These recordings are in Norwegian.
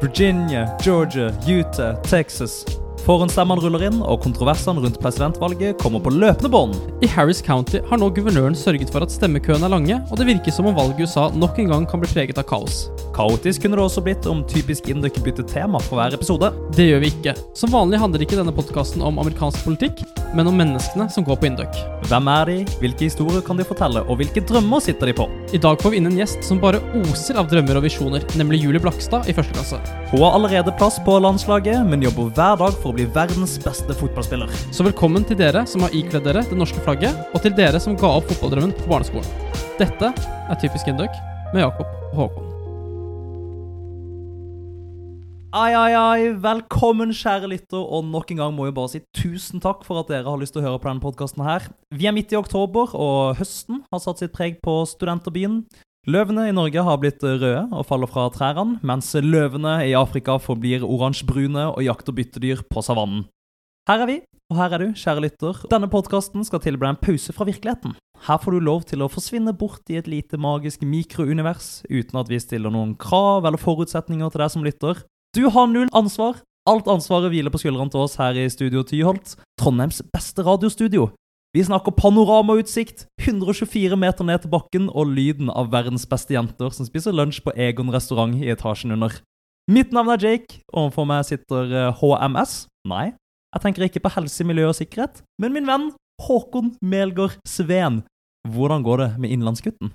Virginia, Georgia, Utah, Texas. Forhåndsstemmene ruller inn, og kontroversene rundt presidentvalget kommer på løpende bånd. I Harris County har nå guvernøren sørget for at stemmekøene er lange, og det virker som om valget i USA nok en gang kan bli preget av kaos. Kaotisk kunne det også blitt om typisk Induk bytter tema for hver episode. Det gjør vi ikke. Som vanlig handler ikke denne podkasten om amerikansk politikk, men om menneskene som går på Induk. Hvem er de, hvilke historier kan de fortelle, og hvilke drømmer sitter de på? I dag får vi inn en gjest som bare oser av drømmer og visjoner, nemlig Julie Blakstad i første klasse. Hun har allerede plass på landslaget, men jobber hver dag for å bli verdens beste fotballspiller. Så velkommen til dere som har ikledd dere det norske flagget, og til dere som ga opp fotballdrømmen på barneskolen. Dette er Typisk Induk med Jakob og Håkon. Ai, ai, ai, velkommen, kjære lytter, og nok en gang må jeg bare si tusen takk for at dere har lyst til å høre på denne podkasten her. Vi er midt i oktober, og høsten har satt sitt preg på studenterbyen. Løvene i Norge har blitt røde og faller fra trærne, mens løvene i Afrika forblir oransjebrune og jakter byttedyr på savannen. Her er vi, og her er du, kjære lytter. Denne podkasten skal tilby deg en pause fra virkeligheten. Her får du lov til å forsvinne bort i et lite magisk mikrounivers uten at vi stiller noen krav eller forutsetninger til deg som lytter. Du har null ansvar. Alt ansvaret hviler på skuldrene til oss her i Studio Tyholt, Trondheims beste radiostudio. Vi snakker panoramautsikt, 124 meter ned til bakken og lyden av verdens beste jenter som spiser lunsj på Egon restaurant i etasjen under. Mitt navn er Jake, overfor meg sitter HMS. Eh, Nei, jeg tenker ikke på helse, miljø og sikkerhet, men min venn Håkon Melgaard Sveen. Hvordan går det med innlandsgutten?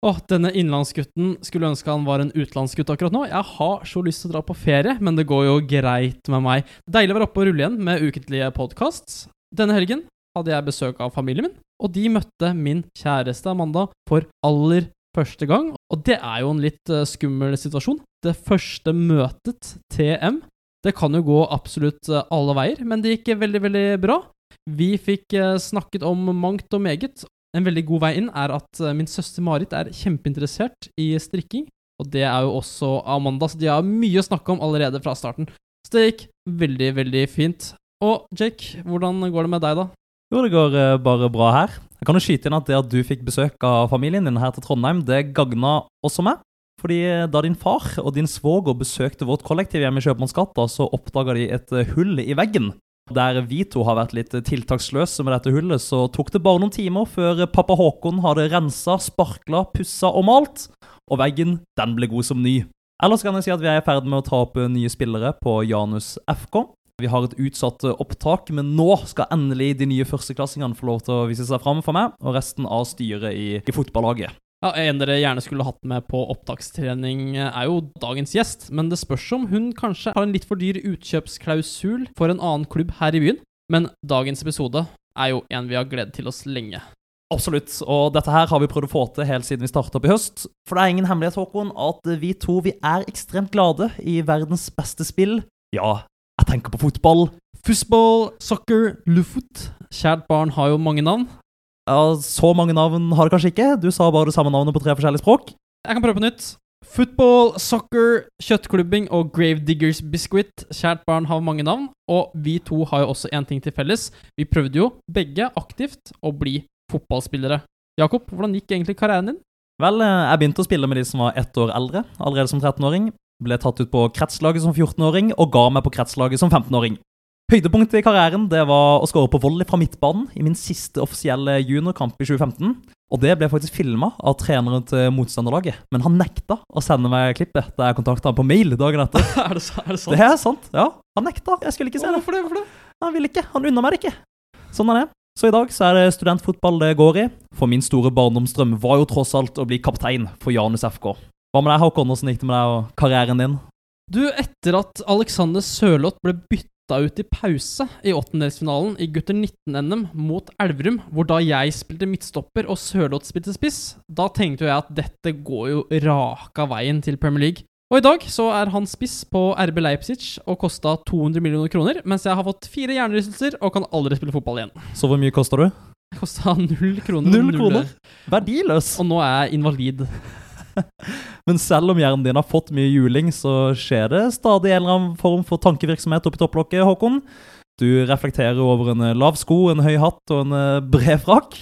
Åh, denne innlandsgutten skulle ønske han var en utenlandsgutt akkurat nå. Jeg har så lyst til å dra på ferie, men det går jo greit med meg. Deilig å være oppe og rulle igjen med ukentlige podkasts. Denne helgen hadde jeg besøk av familien min, og de møtte min kjæreste Amanda for aller første gang. Og det er jo en litt uh, skummel situasjon. Det første møtet, TM, det kan jo gå absolutt uh, alle veier, men det gikk veldig, veldig bra. Vi fikk uh, snakket om mangt og meget, en veldig god vei inn er at eh, min søster Marit er kjempeinteressert i strikking. Og det er jo også Amanda, så de har mye å snakke om allerede fra starten. Så det gikk veldig, veldig fint. Og Jake, hvordan går det med deg, da? Jo, det går uh, bare bra her. Jeg kan jo skyte inn at det at du fikk besøk av familien din her til Trondheim, det gagna også meg. Fordi eh, da din far og din svoger besøkte vårt kollektiv hjemme i Kjøpmannsgata, så oppdaga de et hull i veggen der vi to har vært litt tiltaksløse med dette hullet, så tok det bare noen timer før pappa Håkon hadde rensa, sparkla, pussa og malt, og veggen, den ble god som ny. Ellers kan jeg si at vi er i ferd med å ta opp nye spillere på Janus FK. Vi har et utsatt opptak, men nå skal endelig de nye førsteklassingene få lov til å vise seg fram for meg, og resten av styret i, i fotballaget. Ja, En dere gjerne skulle hatt med på opptakstrening, eh, er jo dagens gjest, men det spørs om hun kanskje har en litt for dyr utkjøpsklausul for en annen klubb her i byen. Men dagens episode er jo en vi har gledet til oss lenge. Absolutt, og dette her har vi prøvd å få til helt siden vi startet opp i høst. For det er ingen hemmelighet, Håkon, at vi to vi er ekstremt glade i verdens beste spill. Ja, jeg tenker på fotball. Fussball, soccer, lufot. Kjært barn har jo mange navn. Ja, Så mange navn har det kanskje ikke. Du sa bare samme navnet på tre forskjellige språk. Jeg kan prøve på nytt. Football, soccer, kjøttklubbing og Gravediggers Biscuit. Kjært barn har mange navn, og vi to har jo også én ting til felles. Vi prøvde jo begge aktivt å bli fotballspillere. Jakob, hvordan gikk egentlig karrieren din? Vel, eh, jeg begynte å spille med de som var ett år eldre, allerede som 13-åring. Ble tatt ut på kretslaget som 14-åring, og ga meg på kretslaget som 15-åring. Høydepunktet i karrieren det var å skåre på volley fra midtbanen i min siste offisielle juniorkamp i 2015. Og det ble faktisk filma av treneren til motstanderlaget, men han nekta å sende meg klippet da jeg kontakta han på mail dagen etter. er, det, er, det, sant? Det er sant, ja. Han nekta. Jeg skulle ikke se. Hvorfor det? Hvorfor det? Han ville ikke. Han unna meg det ikke. Sånn er det. Så i dag så er det studentfotball det går i. For min store barndomsdrøm var jo tross alt å bli kaptein for Janus FK. Hva med deg, Håkon? Hvordan gikk det med deg og karrieren din? Du, etter at Alexander Sørloth ble bytta ut i pause i åttendelsfinalen i gutter 19-NM mot Elverum, hvor da jeg spilte midtstopper og Sørloth spilte spiss, da tenkte jeg at dette går jo raka veien til Premier League. Og i dag så er han spiss på RB Leipzig og kosta 200 millioner kroner, mens jeg har fått fire hjernerystelser og kan aldri spille fotball igjen. Så hvor mye kosta du? Kosta null kroner. Null kroner? Verdiløs. Og nå er jeg invalid. Men selv om hjernen din har fått mye juling, så skjer det stadig en eller annen form for tankevirksomhet oppi topplokket, Håkon. Du reflekterer over en lav sko, en høy hatt og en bred frakk.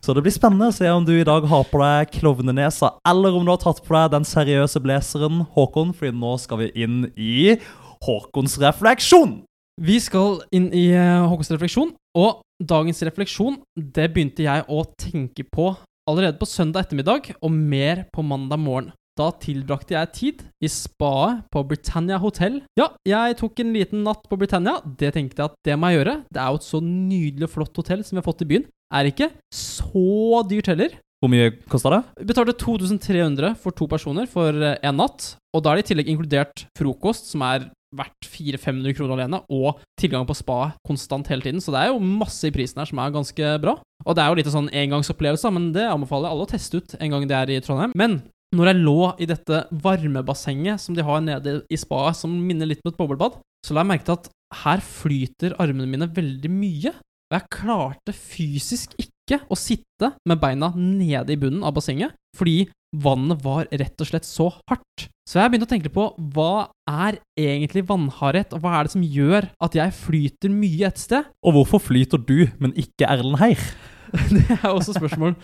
Så det blir spennende å se om du i dag har på deg klovnenesa, eller om du har tatt på deg den seriøse blazeren, Håkon, fordi nå skal vi inn i Håkons refleksjon. Vi skal inn i eh, Håkons refleksjon, og dagens refleksjon det begynte jeg å tenke på allerede på søndag ettermiddag, og mer på mandag morgen. Da tilbrakte jeg tid i spaet på Britannia Hotel. Ja, jeg tok en liten natt på Britannia. Det tenkte jeg at det må jeg gjøre. Det er jo et så nydelig og flott hotell som vi har fått i byen. Er ikke så dyrt heller. Hvor mye kosta det? Vi betalte 2300 for to personer for én natt. Og da er det i tillegg inkludert frokost, som er verdt 400-500 kroner alene, og tilgang på spa konstant hele tiden. Så det er jo masse i prisen her som er ganske bra. Og det er jo litt sånn engangsopplevelse, men det anbefaler jeg alle å teste ut en gang de er i Trondheim. Men når jeg lå i dette varmebassenget som de har nede i spaet, som minner litt om et boblebad, så la jeg merke til at her flyter armene mine veldig mye. Og jeg klarte fysisk ikke å sitte med beina nede i bunnen av bassenget, fordi vannet var rett og slett så hardt. Så jeg begynte å tenke på hva er egentlig vannhardhet, og hva er det som gjør at jeg flyter mye et sted? Og hvorfor flyter du, men ikke Erlend Heier? det er også spørsmål.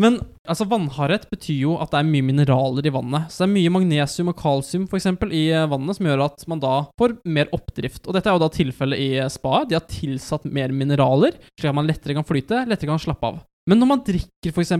Men altså, vannhardhet betyr jo at det er mye mineraler i vannet. Så det er mye magnesium og kalsium for eksempel, i eh, vannet som gjør at man da får mer oppdrift. Og dette er jo da tilfellet i spaet. De har tilsatt mer mineraler, slik at man lettere kan flyte, lettere kan slappe av. Men når man drikker, f.eks.,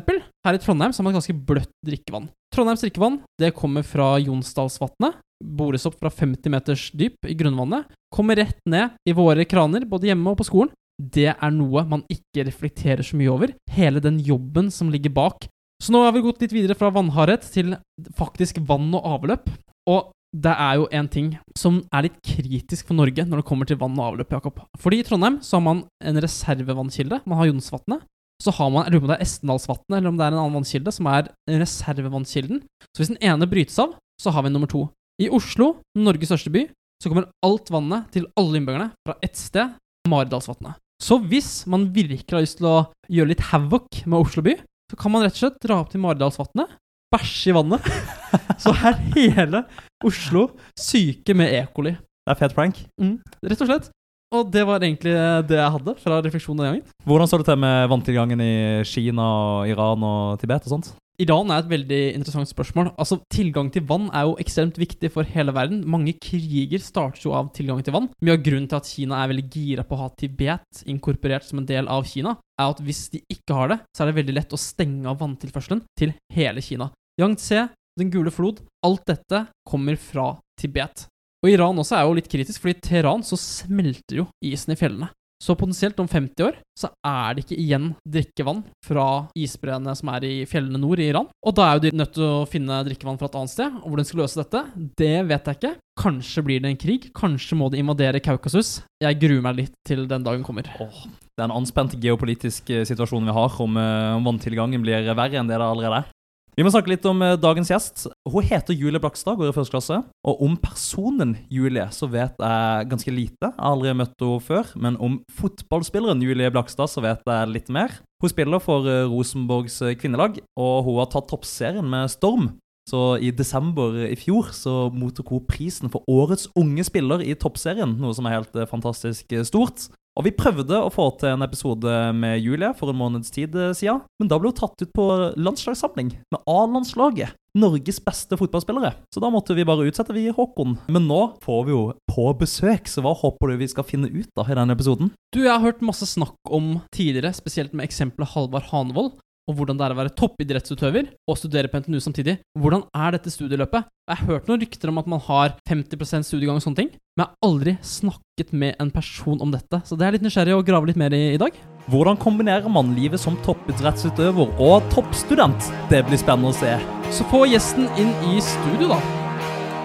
her i Trondheim, så har man ganske bløtt drikkevann. Trondheims drikkevann det kommer fra Jonsdalsvatnet. Bores opp fra 50 meters dyp i grunnvannet. Kommer rett ned i våre kraner, både hjemme og på skolen. Det er noe man ikke reflekterer så mye over. Hele den jobben som ligger bak. Så nå har vi gått litt videre fra vannhardhet til faktisk vann og avløp. Og det er jo en ting som er litt kritisk for Norge når det kommer til vann og avløp, Jakob. Fordi i Trondheim så har man en reservevannkilde. Man har Jonsvatnet. Så har man, jeg lurer på om det er Estendalsvatnet eller om det er en annen vannkilde, som er reservevannskilden. Så hvis den ene brytes av, så har vi nummer to. I Oslo, Norges største by, så kommer alt vannet til alle innbyggerne fra ett sted, Maridalsvatnet. Så hvis man virkelig har lyst til å gjøre litt havoc med Oslo by, så kan man rett og slett dra opp til Maridalsvatnet, bæsje i vannet, så er hele Oslo syke med E. coli. Det er fet prank. Mm, rett og slett. Og det var egentlig det jeg hadde fra refleksjonen den gangen. Hvordan står det til med vanntilgangen i Kina, og Iran og Tibet og sånt? Iran er et veldig interessant spørsmål. Altså, Tilgang til vann er jo ekstremt viktig for hele verden. Mange kriger starter jo av tilgang til vann. Mye av grunnen til at Kina er veldig gira på å ha Tibet inkorporert som en del av Kina, er at hvis de ikke har det, så er det veldig lett å stenge av vanntilførselen til hele Kina. Yangtze, Den gule flod, alt dette kommer fra Tibet. Og Iran også er jo litt kritisk, fordi i Teheran så smelter jo isen i fjellene. Så potensielt om 50 år så er det ikke igjen drikkevann fra isbreene som er i fjellene nord i Iran. Og da er jo de nødt til å finne drikkevann fra et annet sted. Og hvordan de skal løse dette, det vet jeg ikke. Kanskje blir det en krig. Kanskje må de invadere Kaukasus. Jeg gruer meg litt til den dagen kommer. Åh, det er en anspent geopolitisk eh, situasjon vi har, om, eh, om vanntilgangen blir verre enn det det allerede er. Vi må snakke litt om eh, dagens gjest. Hun heter Julie Blakstad, går i første klasse. Og om personen Julie så vet jeg ganske lite. Jeg har aldri møtt henne før. Men om fotballspilleren Julie Blakstad så vet jeg litt mer. Hun spiller for eh, Rosenborgs eh, kvinnelag, og hun har tatt toppserien med storm. Så i desember i fjor så mottok hun prisen for årets unge spiller i toppserien, noe som er helt fantastisk stort. Og vi prøvde å få til en episode med Julie for en måneds tid eh, siden, men da ble hun tatt ut på landslagssamling med A-landslaget. Norges beste fotballspillere. Så da måtte vi bare utsette vi Håkon. Men nå får vi jo på besøk, så hva håper du vi skal finne ut da i denne episoden? Du, jeg har hørt masse snakk om tidligere, spesielt med eksempelet Halvard Hanevold, og hvordan det er å være toppidrettsutøver og studere på NTNU samtidig. Hvordan er dette studieløpet? Jeg har hørt noen rykter om at man har 50% studiegang og sånne ting, men jeg har aldri snakket med en person om dette, så det er litt nysgjerrig å grave litt mer i i dag. Hvordan kombinerer man livet som toppidrettsutøver og toppstudent? Det blir spennende å se. Så få gjesten inn i studio, da.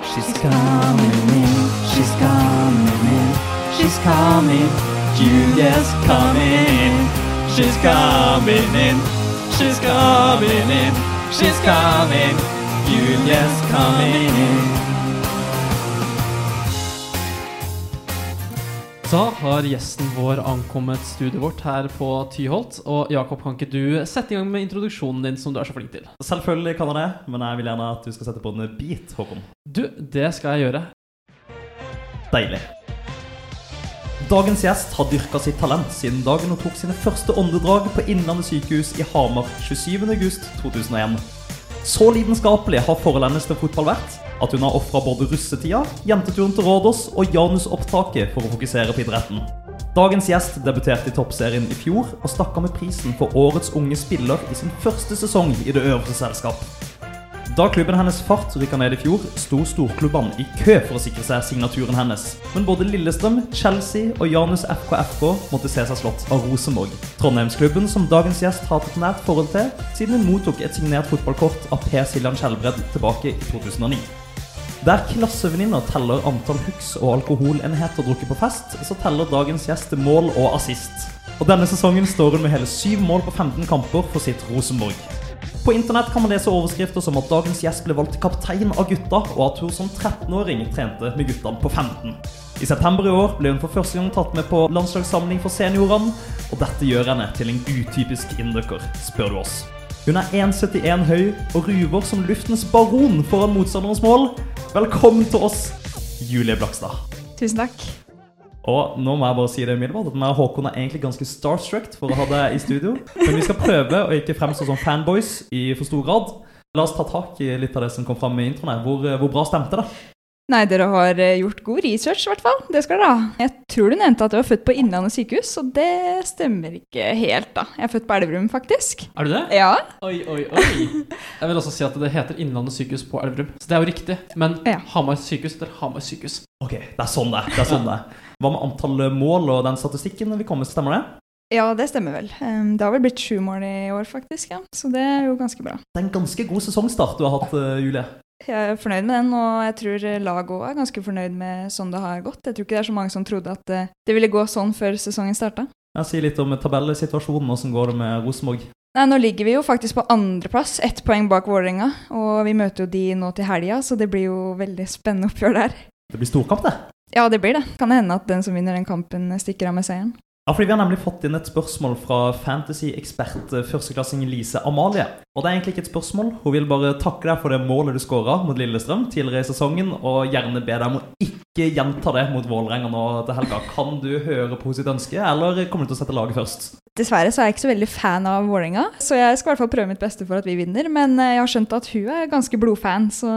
She's coming in, she's coming in, she's coming. Julia's coming in, she's coming in, she's coming in, she's coming. Julia's coming in. Da har gjesten vår ankommet studioet vårt her på Tyholt. Og Jakob, kan ikke du sette i gang med introduksjonen din, som du er så flink til? Selvfølgelig kan jeg det, men jeg vil gjerne at du skal sette på en beat, Håkon. Du, det skal jeg gjøre. Deilig. Dagens gjest har dyrka sitt talent siden dagen hun tok sine første åndedrag på Innlandet sykehus i Hamar 27.8.2001. Så lidenskapelig har forholdet til fotball vært at hun har ofra både russetida, jenteturen til Rådås og janusopptaket for å fokusere på idretten. Dagens gjest debuterte i toppserien i fjor og stakk med prisen for årets unge spiller i sin første sesong i det øverste selskap. Da klubben hennes Fart rykka ned i fjor, sto storklubbene i kø for å sikre seg signaturen hennes. Men både Lillestrøm, Chelsea og Janus FKFK måtte se seg slått av Rosenborg. Trondheimsklubben som dagens gjest har et nært forhold til, siden hun mottok et signert fotballkort av Per Siljan Skjelbred tilbake i 2009. Der klassevenninner teller antall hooks og alkoholenheter drukket på fest, så teller dagens gjest mål og assist. Og denne sesongen står hun med hele syv mål på 15 kamper for sitt Rosenborg. På internett kan man lese overskrifter som at dagens gjest ble valgt til kaptein av gutta, og at hun som 13-åring trente med guttene på 15. I september i år ble hun for første gang tatt med på landslagssamling for seniorene, og dette gjør henne til en utypisk inndøkker, spør du oss. Hun er 1,71 høy og ruver som luftens baron foran motstanderens mål. Velkommen til oss, Julie Blakstad. Tusen takk. Og nå må jeg bare si det umiddelbart at meg og Håkon er egentlig ganske starstruck for å ha deg i studio. Men vi skal prøve å ikke fremstå som fanboys i for stor grad. La oss ta tak i litt av det som kom fram i introen her. Hvor, hvor bra stemte det? Nei, dere har eh, gjort god research, i hvert fall. Det skal dere ha. Jeg tror du nevnte at du var født på Innlandet sykehus, og det stemmer ikke helt, da. Jeg er født på Elverum, faktisk. Er du det? Ja. Oi, oi, oi. Jeg vil også si at det heter Innlandet sykehus på Elverum. Så det er jo riktig. Men Ja. Hamar sykehus heter Hamar sykehus. Ok, det er sånn det er. det er. Sånn det er. Hva med antall mål og den statistikken vi kommer med, Stemmer det? Ja, det stemmer vel. Det har vel blitt sju mål i år, faktisk, ja. Så det er jo ganske bra. Det er en ganske god sesongstart du har hatt, eh, Julie. Jeg er fornøyd med den, og jeg tror laget òg er ganske fornøyd med sånn det har gått. Jeg tror ikke det er så mange som trodde at eh, det ville gå sånn før sesongen starta. Sier litt om tabellsituasjonen. Hvordan går det med Rosenborg? Nei, Nå ligger vi jo faktisk på andreplass, ett poeng bak Vålerenga. Og vi møter jo de nå til helga, så det blir jo veldig spennende oppgjør der. Det blir storkamp, det. Ja, det blir det. Kan det hende at den som vinner den kampen, stikker av med seieren. Ja, fordi Vi har nemlig fått inn et spørsmål fra fantasy-ekspert eh, førsteklassing Lise Amalie. Og Det er egentlig ikke et spørsmål. Hun vil bare takke deg for det målet du skåra mot Lillestrøm tidligere i sesongen, og gjerne be deg om å ikke gjenta det mot Vålerenga nå til helga. Kan du høre på sitt ønske, eller kommer du til å sette laget først? Dessverre så er jeg ikke så veldig fan av Vålerenga, så jeg skal i hvert fall prøve mitt beste for at vi vinner. Men eh, jeg har skjønt at hun er ganske blodfan, så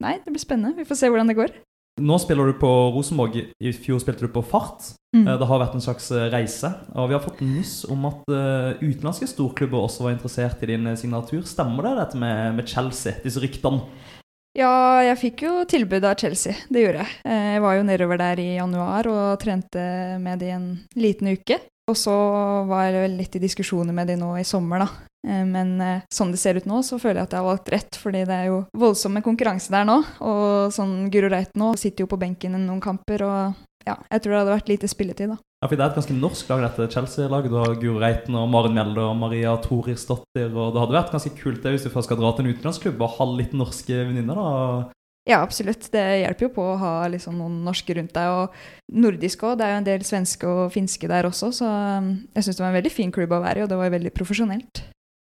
nei, det blir spennende. Vi får se hvordan det går. Nå spiller du på Rosenborg. I fjor spilte du på Fart. Mm. Eh, Det har vært en slags eh, reise. Og vi har fått nyss om at eh, utenlandske storklubber også var interessert i din signatur. Stemmer det, dette med, med Chelsea? Disse ryktene? Ja, jeg fikk jo tilbud av Chelsea. Det gjorde jeg. Jeg var jo nedover der i januar og trente med de en liten uke. Og så var jeg litt i diskusjoner med de nå i sommer, da. Eh, Men eh, sånn det ser ut nå, så føler jeg at jeg har valgt rett, fordi det er jo voldsomme konkurranse der nå. Og sånn Guro Reiten nå sitter jo på benken i noen kamper, og ja, jeg tror det hadde vært lite spilletid, da. Ja, for Det er et ganske norsk lag, dette Chelsea-laget. Du har Guro Reiten og Maren Mjelde og Maria Torisdottir. Og det hadde vært ganske kult det hvis du først skal dra til en utenlandsklubb og ha litt norske venninner. da. Ja, absolutt. Det hjelper jo på å ha liksom noen norske rundt deg, og nordiske òg. Det er jo en del svenske og finske der også, så um, jeg syns det var en veldig fin klubb å være i, og det var veldig profesjonelt.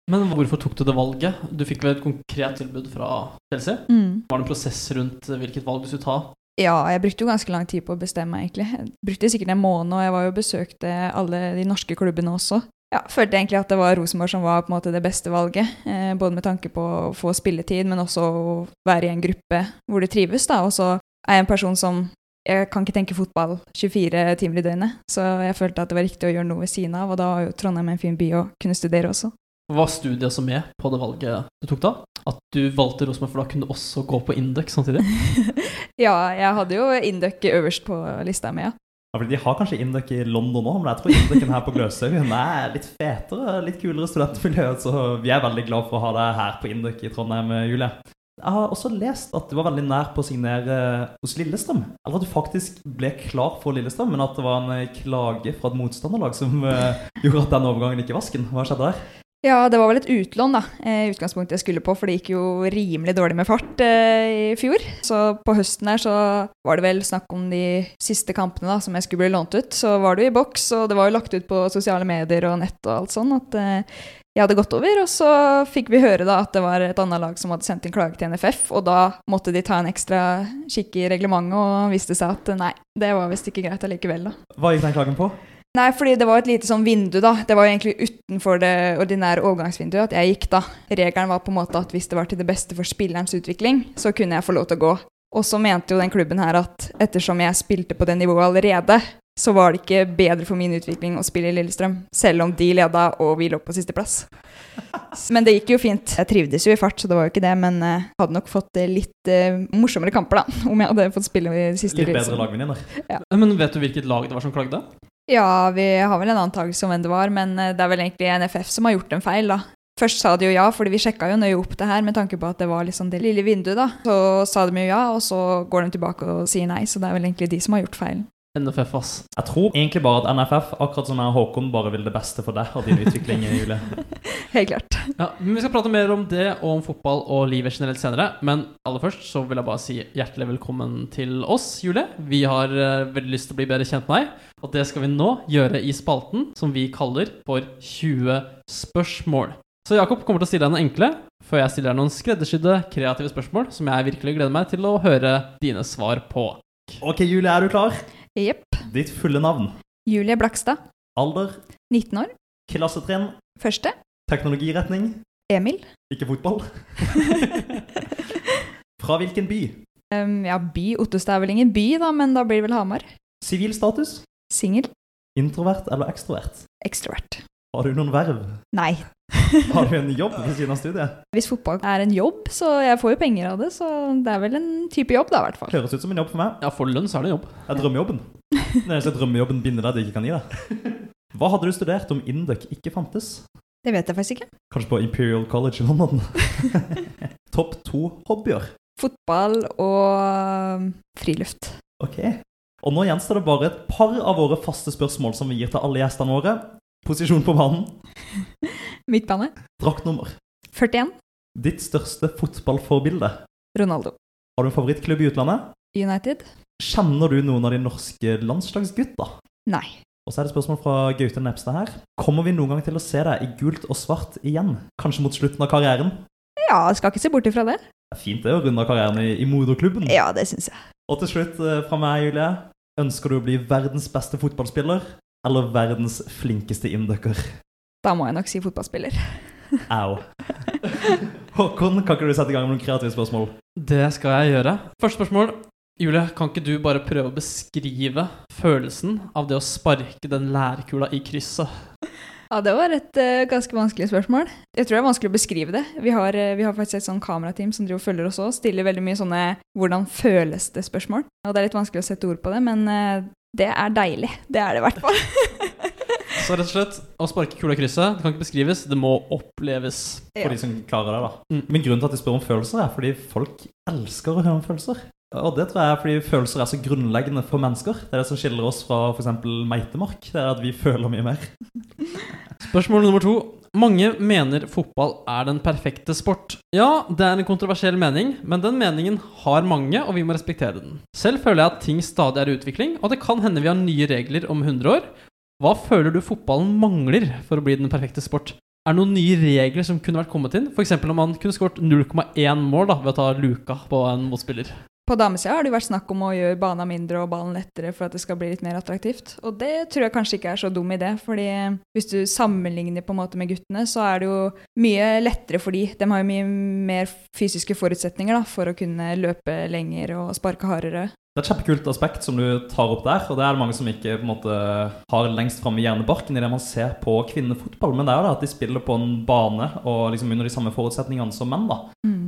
Men hvorfor tok du det valget? Du fikk vel et konkret tilbud fra Chelsea? Mm. Var det en prosess rundt eh, hvilket valg du skulle ta? Ja, jeg brukte jo ganske lang tid på å bestemme meg, egentlig. Jeg brukte sikkert en måned, og jeg var jo besøkte alle de norske klubbene også. Ja, følte egentlig at det var Rosenborg som var på en måte det beste valget. Eh, både med tanke på å få spilletid, men også å være i en gruppe hvor du trives. da, Og så er jeg en person som Jeg kan ikke tenke fotball 24 timer i døgnet, så jeg følte at det var riktig å gjøre noe ved siden av, og da var jo Trondheim en fin by å kunne studere også. Var studiet også med på det valget du tok da? At du valgte Rosenborg, for da kunne du også gå på Induc samtidig? ja, jeg hadde jo Induc øverst på lista mi, ja. Ja, fordi De har kanskje Indøk i London nå, men jeg tror Inducen her på Gløshaugen er litt fetere, litt kulere studentmiljø. Så vi er veldig glad for å ha deg her på Indøk i Trondheim, Julie. Jeg har også lest at du var veldig nær på å signere hos Lillestrøm. Eller at du faktisk ble klar for Lillestrøm, men at det var en eh, klage fra et motstanderlag som eh, gjorde at den overgangen ikke i vasken. Hva skjedde der? Ja, det var vel et utlån, da. eh, utgangspunktet jeg skulle på, for det gikk jo rimelig dårlig med fart eh, i fjor. Så på høsten her så var det vel snakk om de siste kampene da, som jeg skulle bli lånt ut. Så var det jo i boks, og det var jo lagt ut på sosiale medier og nett og alt sånn at eh, jeg hadde gått over. Og så fikk vi høre da at det var et annet lag som hadde sendt inn klage til NFF, og da måtte de ta en ekstra kikk i reglementet, og viste seg at eh, nei, det var visst ikke greit allikevel, da. Hva gikk den klagen på? Nei, fordi det var et lite sånn vindu, da. Det var jo egentlig utenfor det ordinære overgangsvinduet at jeg gikk, da. Regelen var på en måte at hvis det var til det beste for spillerens utvikling, så kunne jeg få lov til å gå. Og så mente jo den klubben her at ettersom jeg spilte på det nivået allerede, så var det ikke bedre for min utvikling å spille i Lillestrøm, selv om de leda og vi lå på sisteplass. Men det gikk jo fint. Jeg trivdes jo i fart, så det var jo ikke det, men jeg hadde nok fått uh, litt uh, morsommere kamper, da, om jeg hadde fått spille i siste Litt bedre lagvenninner. Ja. Men vet du hvilket lag det var som klagde? Ja, vi har vel en antakelse om hvem det var, men eh, det er vel egentlig NFF som har gjort en feil, da. Først sa de jo ja, fordi vi sjekka jo nøye opp det her med tanke på at det var liksom det lille vinduet, da. Så sa de jo ja, og så går de tilbake og sier nei, så det er vel egentlig de som har gjort feilen. NFF, ass. Jeg tror egentlig bare at NFF, akkurat som jeg og Håkon, bare vil det beste for deg og din utvikling, Julie. Helt klart. Ja, men Vi skal prate mer om det og om fotball og livet generelt senere. Men aller først så vil jeg bare si hjertelig velkommen til oss, Julie. Vi har eh, veldig lyst til å bli bedre kjent med deg, og det skal vi nå gjøre i spalten som vi kaller for 20 spørsmål. Så Jakob kommer til å stille deg noen enkle, før jeg stiller deg noen skreddersydde, kreative spørsmål som jeg virkelig gleder meg til å høre dine svar på. Ok, Julie, er du klar? Jepp. Ditt fulle navn, Julie Blakstad, alder, 19 år. klassetrinn, Første. Teknologiretning, Emil. ikke fotball. Fra hvilken by? Um, ja, by. Ottestad er vel ingen by, da, men da blir det vel Hamar. Sivil status? Singel. Introvert eller ekstrovert? Ekstrovert. Har du noen verv? Nei. Har du en jobb ved siden av studiet? Hvis fotball er en jobb, så jeg får jo penger av det, så det er vel en type jobb, da, i hvert fall. Høres ut som en jobb for meg. Ja, for lønn så er det en jobb. Det er drømmejobben. Det er drømmejobben binder deg det ikke kan gi deg. Hva hadde du studert om Induc ikke fantes? Det vet jeg faktisk ikke. Kanskje på Imperial College i London? Topp to hobbyer. Fotball og um, friluft. Ok. Og nå gjenstår det bare et par av våre faste spørsmål som vi gir til alle gjestene våre. Posisjon på banen, Midtbane. draktnummer. 41. Ditt største fotballforbilde. Ronaldo. Har du en favorittklubb i utlandet? United. Kjenner du noen av de norske landslagsgutta? Nei. Og så er det spørsmål fra Gaute Nepstad her. Kommer vi noen gang til å se deg i gult og svart igjen? Kanskje mot slutten av karrieren? Ja, skal ikke se bort ifra det. Det er fint det å runde av karrieren i, i moderklubben. Ja, det syns jeg. Og til slutt eh, fra meg, Julie. Ønsker du å bli verdens beste fotballspiller eller verdens flinkeste inndukker? Da må jeg nok si fotballspiller. Au. Håkon, kan ikke du sette i gang med noen kreative spørsmål? Det skal jeg gjøre. Første spørsmål. Julie, kan ikke du bare prøve å beskrive følelsen av det å sparke den lærkula i krysset? Ja, det var et uh, ganske vanskelig spørsmål. Jeg tror det er vanskelig å beskrive det. Vi har, uh, vi har faktisk et sånn kamerateam som driver og følger oss òg, stiller veldig mye sånne 'hvordan føles det?'-spørsmål. Og det er litt vanskelig å sette ord på det, men uh, det er deilig. Det er det i hvert fall. Så rett og slett, å sparke kula i krysset det kan ikke beskrives, det må oppleves. For Ja. de som klarer det, da. Mm. Men grunnen til at de spør om følelser, er fordi folk elsker å høre om følelser. Og det tror jeg er fordi følelser er så grunnleggende for mennesker. Det er det som skiller oss fra f.eks. meitemark. Det er at vi føler mye mer. Spørsmål nummer to. Mange mener fotball er den perfekte sport. Ja, det er en kontroversiell mening, men den meningen har mange, og vi må respektere den. Selv føler jeg at ting stadig er i utvikling, og det kan hende vi har nye regler om 100 år. Hva føler du fotballen mangler for å bli den perfekte sport? Er det noen nye regler som kunne vært kommet inn? F.eks. om man kunne skåret 0,1 mål da, ved å ta luka på en motspiller. På damesida har det vært snakk om å gjøre bana mindre og ballen lettere for at det skal bli litt mer attraktivt. Og det tror jeg kanskje ikke er så dum idé, fordi hvis du sammenligner på en måte med guttene, så er det jo mye lettere for de. De har jo mye mer fysiske forutsetninger da, for å kunne løpe lenger og sparke hardere. Det er et kjempekult aspekt som du tar opp der, og det er det mange som ikke på en måte har lengst framme i hjernebarken i det man ser på kvinnefotball. Men det er jo det at de spiller på en bane og liksom under de samme forutsetningene som menn. da.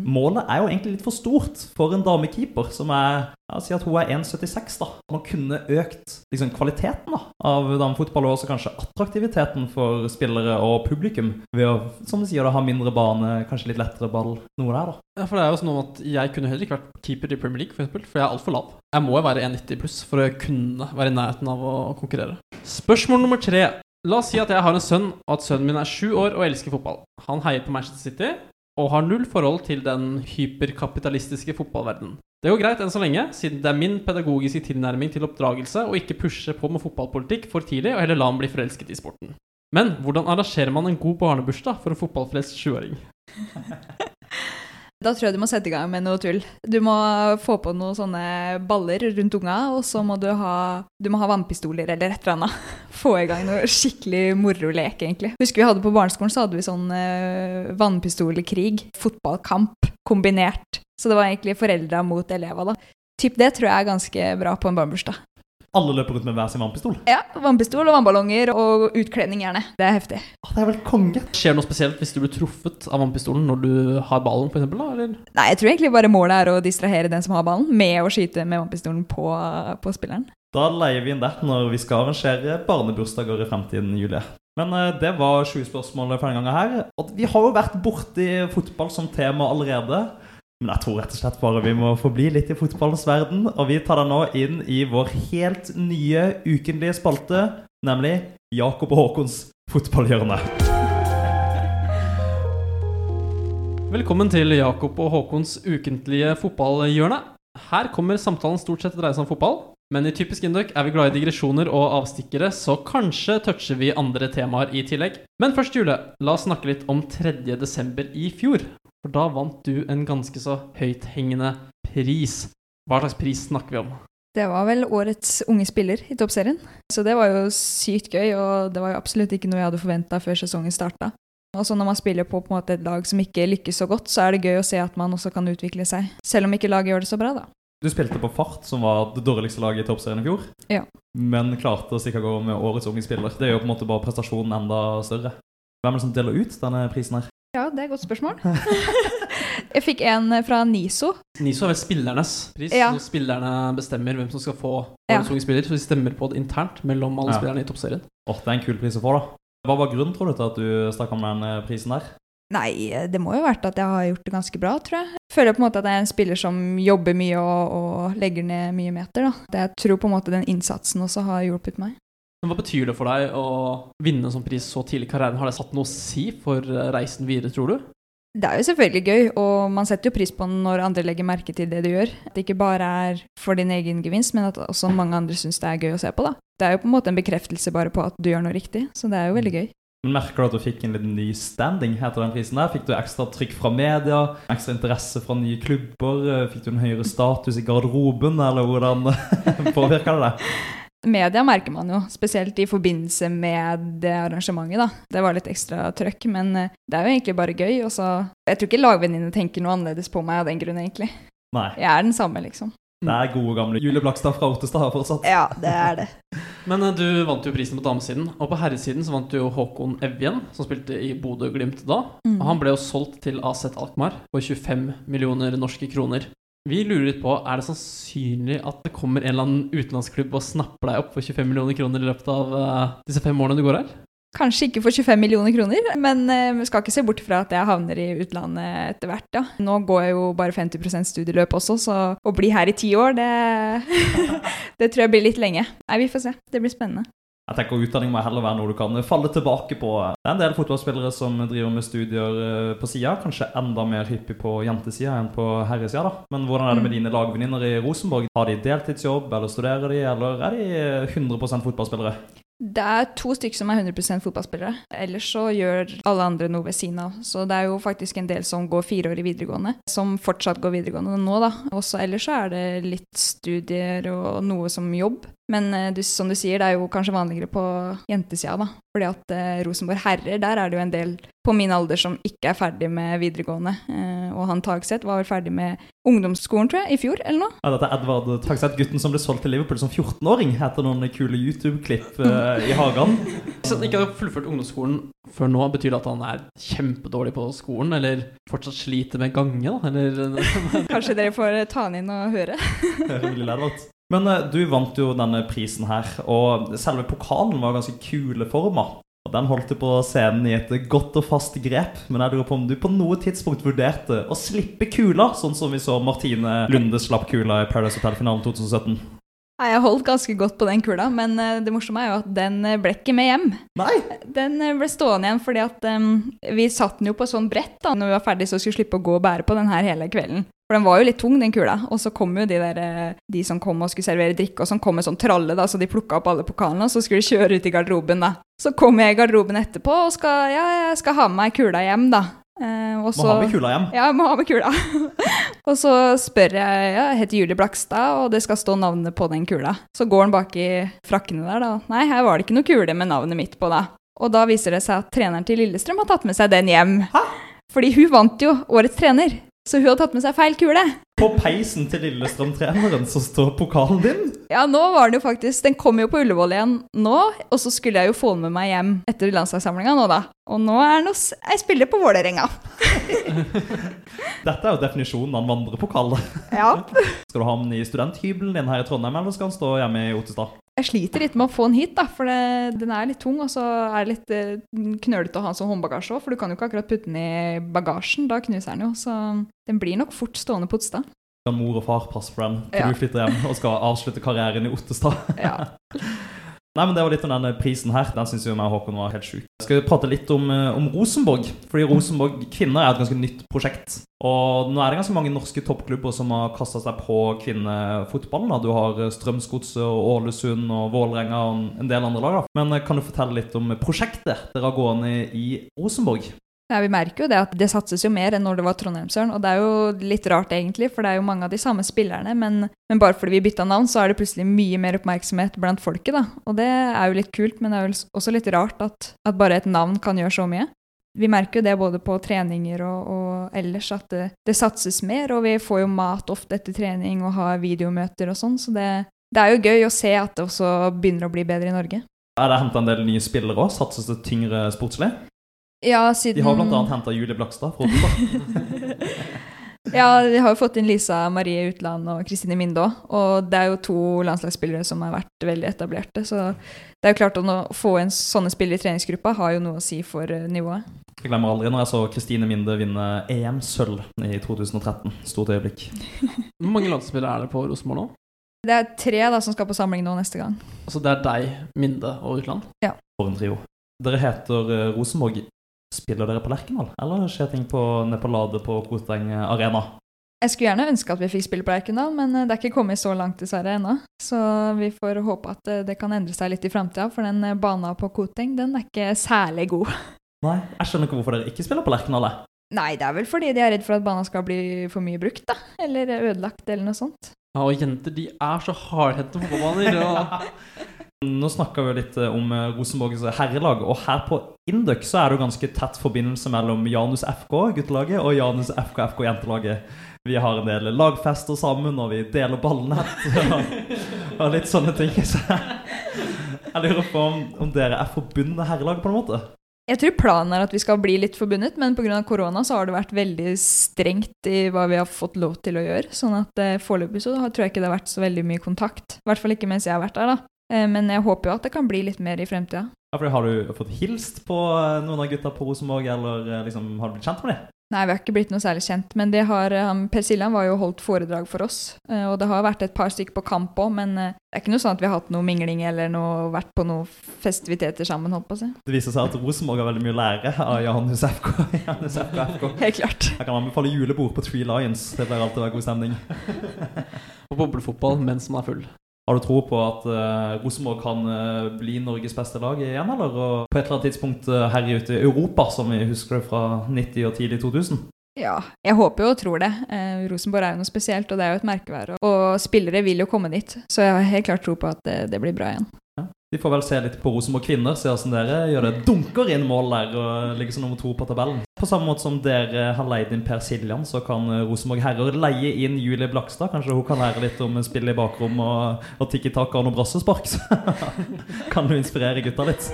Målet er jo egentlig litt for stort for en damekeeper som er ja, Si at hun er 1,76. da. Man kunne økt liksom, kvaliteten da, av damefotball og også kanskje attraktiviteten for spillere og publikum ved å som du sier, da, ha mindre bane, kanskje litt lettere ball. Noe der, da. Ja, for det er jo sånn at Jeg kunne heller ikke vært keeper i Premier League, for, eksempel, for jeg er altfor lav. Jeg må jo være 1,90 pluss for å kunne være i nærheten av å konkurrere. Spørsmål nummer tre. La oss si at jeg har en sønn, og at sønnen min er sju år og elsker fotball. Han heier på Manchester City og har null forhold til den hyperkapitalistiske fotballverdenen. Det går greit enn så lenge, siden det er min pedagogiske tilnærming til oppdragelse å ikke pushe på med fotballpolitikk for tidlig, og heller la ham bli forelsket i sporten. Men hvordan arrangerer man en god barnebursdag for en fotballfrelst sjuåring? Da tror jeg du må sette i gang med noe tull. Du må få på noen sånne baller rundt unga, og så må du ha, du må ha vannpistoler eller et eller annet. Få i gang noe skikkelig morolek, egentlig. Husker vi hadde på barneskolen, så hadde vi sånn uh, vannpistolkrig. Fotballkamp kombinert. Så det var egentlig foreldra mot elever, da. Typ det tror jeg er ganske bra på en barnebursdag. Alle løper rundt med hver sin vannpistol? Ja. Vannpistol og vannballonger og utkledning, gjerne. Det er heftig. Ah, det er vel konge. Skjer det noe spesielt hvis du blir truffet av vannpistolen når du har ballen, f.eks.? Eller? Nei, jeg tror egentlig bare målet er å distrahere den som har ballen, med å skyte med vannpistolen på, på spilleren. Da leier vi inn det når vi skal arrangere barnebursdager i fremtiden, Julie. Men uh, det var 20 spørsmål for denne gangen her. Og vi har jo vært borti fotball som tema allerede. Men jeg tror rett og slett bare vi må forbli litt i fotballens verden. Og vi tar deg nå inn i vår helt nye ukentlige spalte, nemlig Jakob og Håkons fotballhjørne. Velkommen til Jakob og Håkons ukentlige fotballhjørne. Her kommer samtalen stort sett til å dreie seg om fotball. Men i typisk Induc er vi glad i digresjoner og avstikkere, så kanskje toucher vi andre temaer i tillegg. Men først, Jule, la oss snakke litt om 3. desember i fjor. For da vant du en ganske så høythengende pris. Hva slags pris snakker vi om? Det var vel årets unge spiller i toppserien. Så det var jo sykt gøy, og det var jo absolutt ikke noe jeg hadde forventa før sesongen starta. Og så når man spiller på, på et lag som ikke lykkes så godt, så er det gøy å se at man også kan utvikle seg. Selv om ikke laget gjør det så bra, da. Du spilte på Fart, som var det dårligste laget i toppserien i fjor. Ja. Men klarte å stikke av gårde med årets unge spiller. Det gjør på en måte bare prestasjonen enda større. Hvem er det som deler ut denne prisen her? Ja, det er et godt spørsmål. jeg fikk en fra NISO. NISO er vel spillernes pris. Ja. Så spillerne bestemmer hvem som skal få årets Ja. unge spiller. Så de stemmer på det internt mellom alle Ja. spillerne i toppserien. Åh, det er en kul pris å få, da. Hva var grunnen, tror du, til at du stakk om den eh, prisen der? Nei, det må jo ha vært at jeg har gjort det ganske bra, tror jeg. Føler på en måte at jeg er en spiller som jobber mye og, og legger ned mye meter. da. Det Jeg tror på en måte den innsatsen også har hjulpet meg. Men Hva betyr det for deg å vinne en sånn pris så tidlig i karrieren? Har det satt noe å si for eh, reisen videre, tror du? Det er jo selvfølgelig gøy, og man setter jo pris på når andre legger merke til det du gjør. At det ikke bare er for din egen gevinst, men at også mange andre syns det er gøy å se på. da. Det er jo på en måte en bekreftelse bare på at du gjør noe riktig, så det er jo veldig gøy. Merker du at du fikk en liten ny standing etter den prisen? der? Fikk du ekstra trykk fra media? Ekstra interesse fra nye klubber? Fikk du en høyere status i garderoben, eller hvordan påvirka det deg? Media merker man jo, spesielt i forbindelse med det arrangementet. da. Det var litt ekstra trøkk, men eh, det er jo egentlig bare gøy. Og så, jeg tror ikke lagvenninnene tenker noe annerledes på meg av den grunn, egentlig. Nei. Jeg er den samme, liksom. Det er gode gamle Julie Blakstad fra Ottestad her fortsatt. Ja, det er det. Men eh, du vant jo prisen på damesiden, og på herresiden så vant jo Håkon Evjen, som spilte i Bodø-Glimt da. Mm. Og han ble jo solgt til AZ Alkmaar for 25 millioner norske kroner. Vi lurer litt på, er det sannsynlig at det kommer en eller annen utenlandsklubb og snapper deg opp for 25 millioner kroner i løpet av uh, disse fem årene du går her? Kanskje ikke for 25 millioner kroner, men uh, skal ikke se bort fra at jeg havner i utlandet etter hvert. ja. Nå går jeg jo bare 50% studieløp også, så å bli her i ti år, det, det tror jeg blir litt lenge. Nei, vi får se. Det blir spennende. Jeg tenker Utdanning må heller være noe du kan falle tilbake på. Det er en del fotballspillere som driver med studier eh, på sida, kanskje enda mer hyppig på jentesida enn på herresida. da. Men hvordan er det med Mm. dine lagvenninner i Rosenborg? Har de deltidsjobb, eller studerer de, eller er de eh, 100% fotballspillere? Det er to stykker som er 100% fotballspillere. Ellers så gjør alle andre noe ved siden av. Så det er jo faktisk en del som går fire år i videregående, som fortsatt går videregående nå, da. Også ellers så er det litt studier og noe som jobb. Men eh, du, som du sier, det er jo kanskje vanligere på jentesida, da. Fordi at eh, Rosenborg herrer, der er det jo en del på min alder som ikke er ferdig med videregående. Eh, og han Tagseth var vel ferdig med ungdomsskolen, tror jeg, i fjor, eller noe. Ja, dette er Edvard Tagseth, gutten som ble solgt til Liverpool som 14-åring etter noen kule YouTube-klipp eh, i hagen. Hvis han ikke har fullført ungdomsskolen før nå, betyr det at han er kjempedårlig på skolen, eller fortsatt sliter med gange, da? Eller Kanskje dere får eh, ta han inn og høre. Rimelig Edvard. Men eh, du vant jo denne prisen her, og selve pokalen var ganske kule forma. Og Den holdt du på scenen i et godt og fast grep, men jeg lurer på om du på noe tidspunkt vurderte å slippe kula, sånn som vi så Martine Lunde slapp kula i Paradise Hotel-finalen 2017? Nei, Jeg holdt ganske godt på den kula, men eh, det morsomme er jo at den eh, ble ikke med hjem. Nei! Den eh, ble stående igjen fordi at um, vi satt den jo på sånn brett da når vi var ferdig, så skulle slippe å gå og bære på den her hele kvelden. For den var jo litt tung, den kula. Og så kom jo de der, eh, de som kom og skulle servere drikke, og som kom med sånn tralle, da, så de plukka opp alle pokalene, og så skulle de kjøre ut i garderoben, da. Så kom jeg i garderoben etterpå og skal, ja, jeg skal ha med meg kula hjem, da. Eh, og Må ha med kula hjem. Ja, må ha med kula. og så spør jeg ja, jeg heter Julie Blakstad, og det skal stå navnet på den kula. Så går han bak i frakkene der, da. Nei, her var det ikke noe kule med navnet mitt på, da. Og da viser det seg at treneren til Lillestrøm har tatt med seg den hjem. Hæ? Fordi hun vant jo årets trener, så hun har tatt med seg feil kule. På peisen til Lillestrøm-treneren så står pokalen din. Ja, nå var den jo faktisk Den kom jo på Ullevål igjen nå, og så skulle jeg jo få den med meg hjem etter landslagssamlinga nå, da. Og nå er den hos ei spiller på Vålerenga. Dette er jo definisjonen av en vandrepokal. Ja. Skal du ha den i studenthybelen din her i Trondheim, eller skal den stå hjemme i Ottestad? Jeg sliter litt med å få den hit, da, for det, den er litt tung, og så er det litt eh, knølete å ha den som håndbagasje òg, for du kan jo ikke akkurat putte den i bagasjen, da knuser den jo, så den blir nok fort stående på Otstad. Kan mor og far passe på den til Ja. du flytter hjem og skal avslutte karrieren i Ottestad? Ja. Nei, men Det var litt om denne prisen her. Den syns meg og Håkon var helt sjuk. Skal prate litt om, eh, om Rosenborg. Fordi Rosenborg kvinner er et ganske nytt prosjekt. Og nå er det ganske mange norske toppklubber som har kasta seg på kvinnefotballen. Du har eh, Strømsgodset og Ålesund og Vålerenga og en del andre lag. da. Men eh, kan du fortelle litt om prosjektet dere har gående i Rosenborg? Ja, vi merker jo det at det satses jo mer enn når det var Trondheimsøren, og det er jo litt rart egentlig, for det er jo mange av de samme spillerne, men, men bare fordi vi bytta navn, så er det plutselig mye mer oppmerksomhet blant folket, da. Og det er jo litt kult, men det er jo også litt rart at, at bare et navn kan gjøre så mye. Vi merker jo det både på treninger og, og ellers, at det, det satses mer, og vi får jo mat ofte etter trening og har videomøter og sånn, så det, det er jo gøy å se at det også begynner å bli bedre i Norge. Er det henta en del nye spillere òg? Satses det tyngre sportslig? Ja, siden De har bl.a. henta Julie Blakstad fra. Ja, de har jo fått inn Lisa Marie Utland og Kristine Minde òg. Og det er jo to landslagsspillere som har vært veldig etablerte. Så det er jo klart at å få inn sånne spillere i treningsgruppa har jo noe å si for eh, nivået. Jeg glemmer aldri når jeg så Kristine Minde vinne EM-sølv i 2013. Stort øyeblikk. Hvor mange landslagsspillere er det på Rosenborg nå? Det er tre da som skal på samling nå neste gang. Altså det er deg, Minde og Utland? Ja. For en trio. Dere heter eh, Rosenborg. Spiller dere på Lerkendal, eller skjer ting på, nede på Lade på Koteng Arena? Jeg skulle gjerne ønske at vi fikk spille på Lerkendal, men eh, det er ikke kommet så langt dessverre ennå. Så vi får håpe at eh, det kan endre seg litt i framtida, for den eh, bana på Koteng den er ikke særlig god. Nei, jeg skjønner ikke hvorfor dere ikke spiller på Lerkendal. jeg. Nei, det er vel fordi de er redd for at bana skal bli for mye brukt, da. Eller ødelagt, eller noe sånt. Ja, og jenter de er så hardhendte på baner. Og... Nå snakka vi litt eh, om eh, Rosenborgs herrelag, og her på Induc så er det jo ganske tett forbindelse mellom Janus FK, guttelaget, og Janus FK, FK, jentelaget. Vi har en del lagfester sammen, og vi deler ballnett og, og litt sånne ting. Så jeg lurer på om, om dere er forbundet herrelag på en måte? Jeg tror planen er at vi skal bli litt forbundet, men pga. korona så har det vært veldig strengt i hva vi har fått lov til å gjøre. Sånn at eh, foreløpig så tror jeg ikke det har vært så veldig mye kontakt. I hvert fall ikke mens jeg har vært der, da. Eh, men jeg håper jo at det kan bli litt mer i fremtida. Ja, Har du fått hilst på eh, noen av gutta på Rosenborg, eller eh, liksom, har du blitt kjent med dem? Nei, vi har ikke blitt noe særlig kjent, men det har han, Per Siljan var jo holdt foredrag for oss. Og det har vært et par stykker på kamp òg, men det er ikke noe sånn at vi har hatt noe mingling eller noe, vært på noen festiviteter sammen, holdt på å si. Det viser seg at Rosenborg har veldig mye å lære av Jan FK. Janus FK, FK. Helt klart. Jeg kan anbefale julebord på Tree Lions. Det pleier alltid å være god stemning. og boblefotball mens man er full. Har du tro på at uh, Rosenborg kan uh, bli Norges beste lag igjen, eller? Og på et eller annet tidspunkt uh, herje ute i Europa, som vi husker det fra 90- og tidlig 2000? Ja, jeg håper og tror det. Eh, Rosenborg er jo noe spesielt, og det er jo et merkevær. Og spillere vil jo komme dit, så jeg har helt klart tro på at det, det blir bra igjen. Vi får vel se litt på Rosenborg kvinner, se hvordan dere gjør det. Dunker inn mål der og ligger som nummer to på tabellen. På samme måte som dere har leid inn Per Siljan, så kan eh, Rosenborg herrer leie inn Julie Blakstad. Kanskje hun kan lære litt om spill i bakrom og, og tikki-taka og noen brassespark. Så kan du inspirere gutta litt.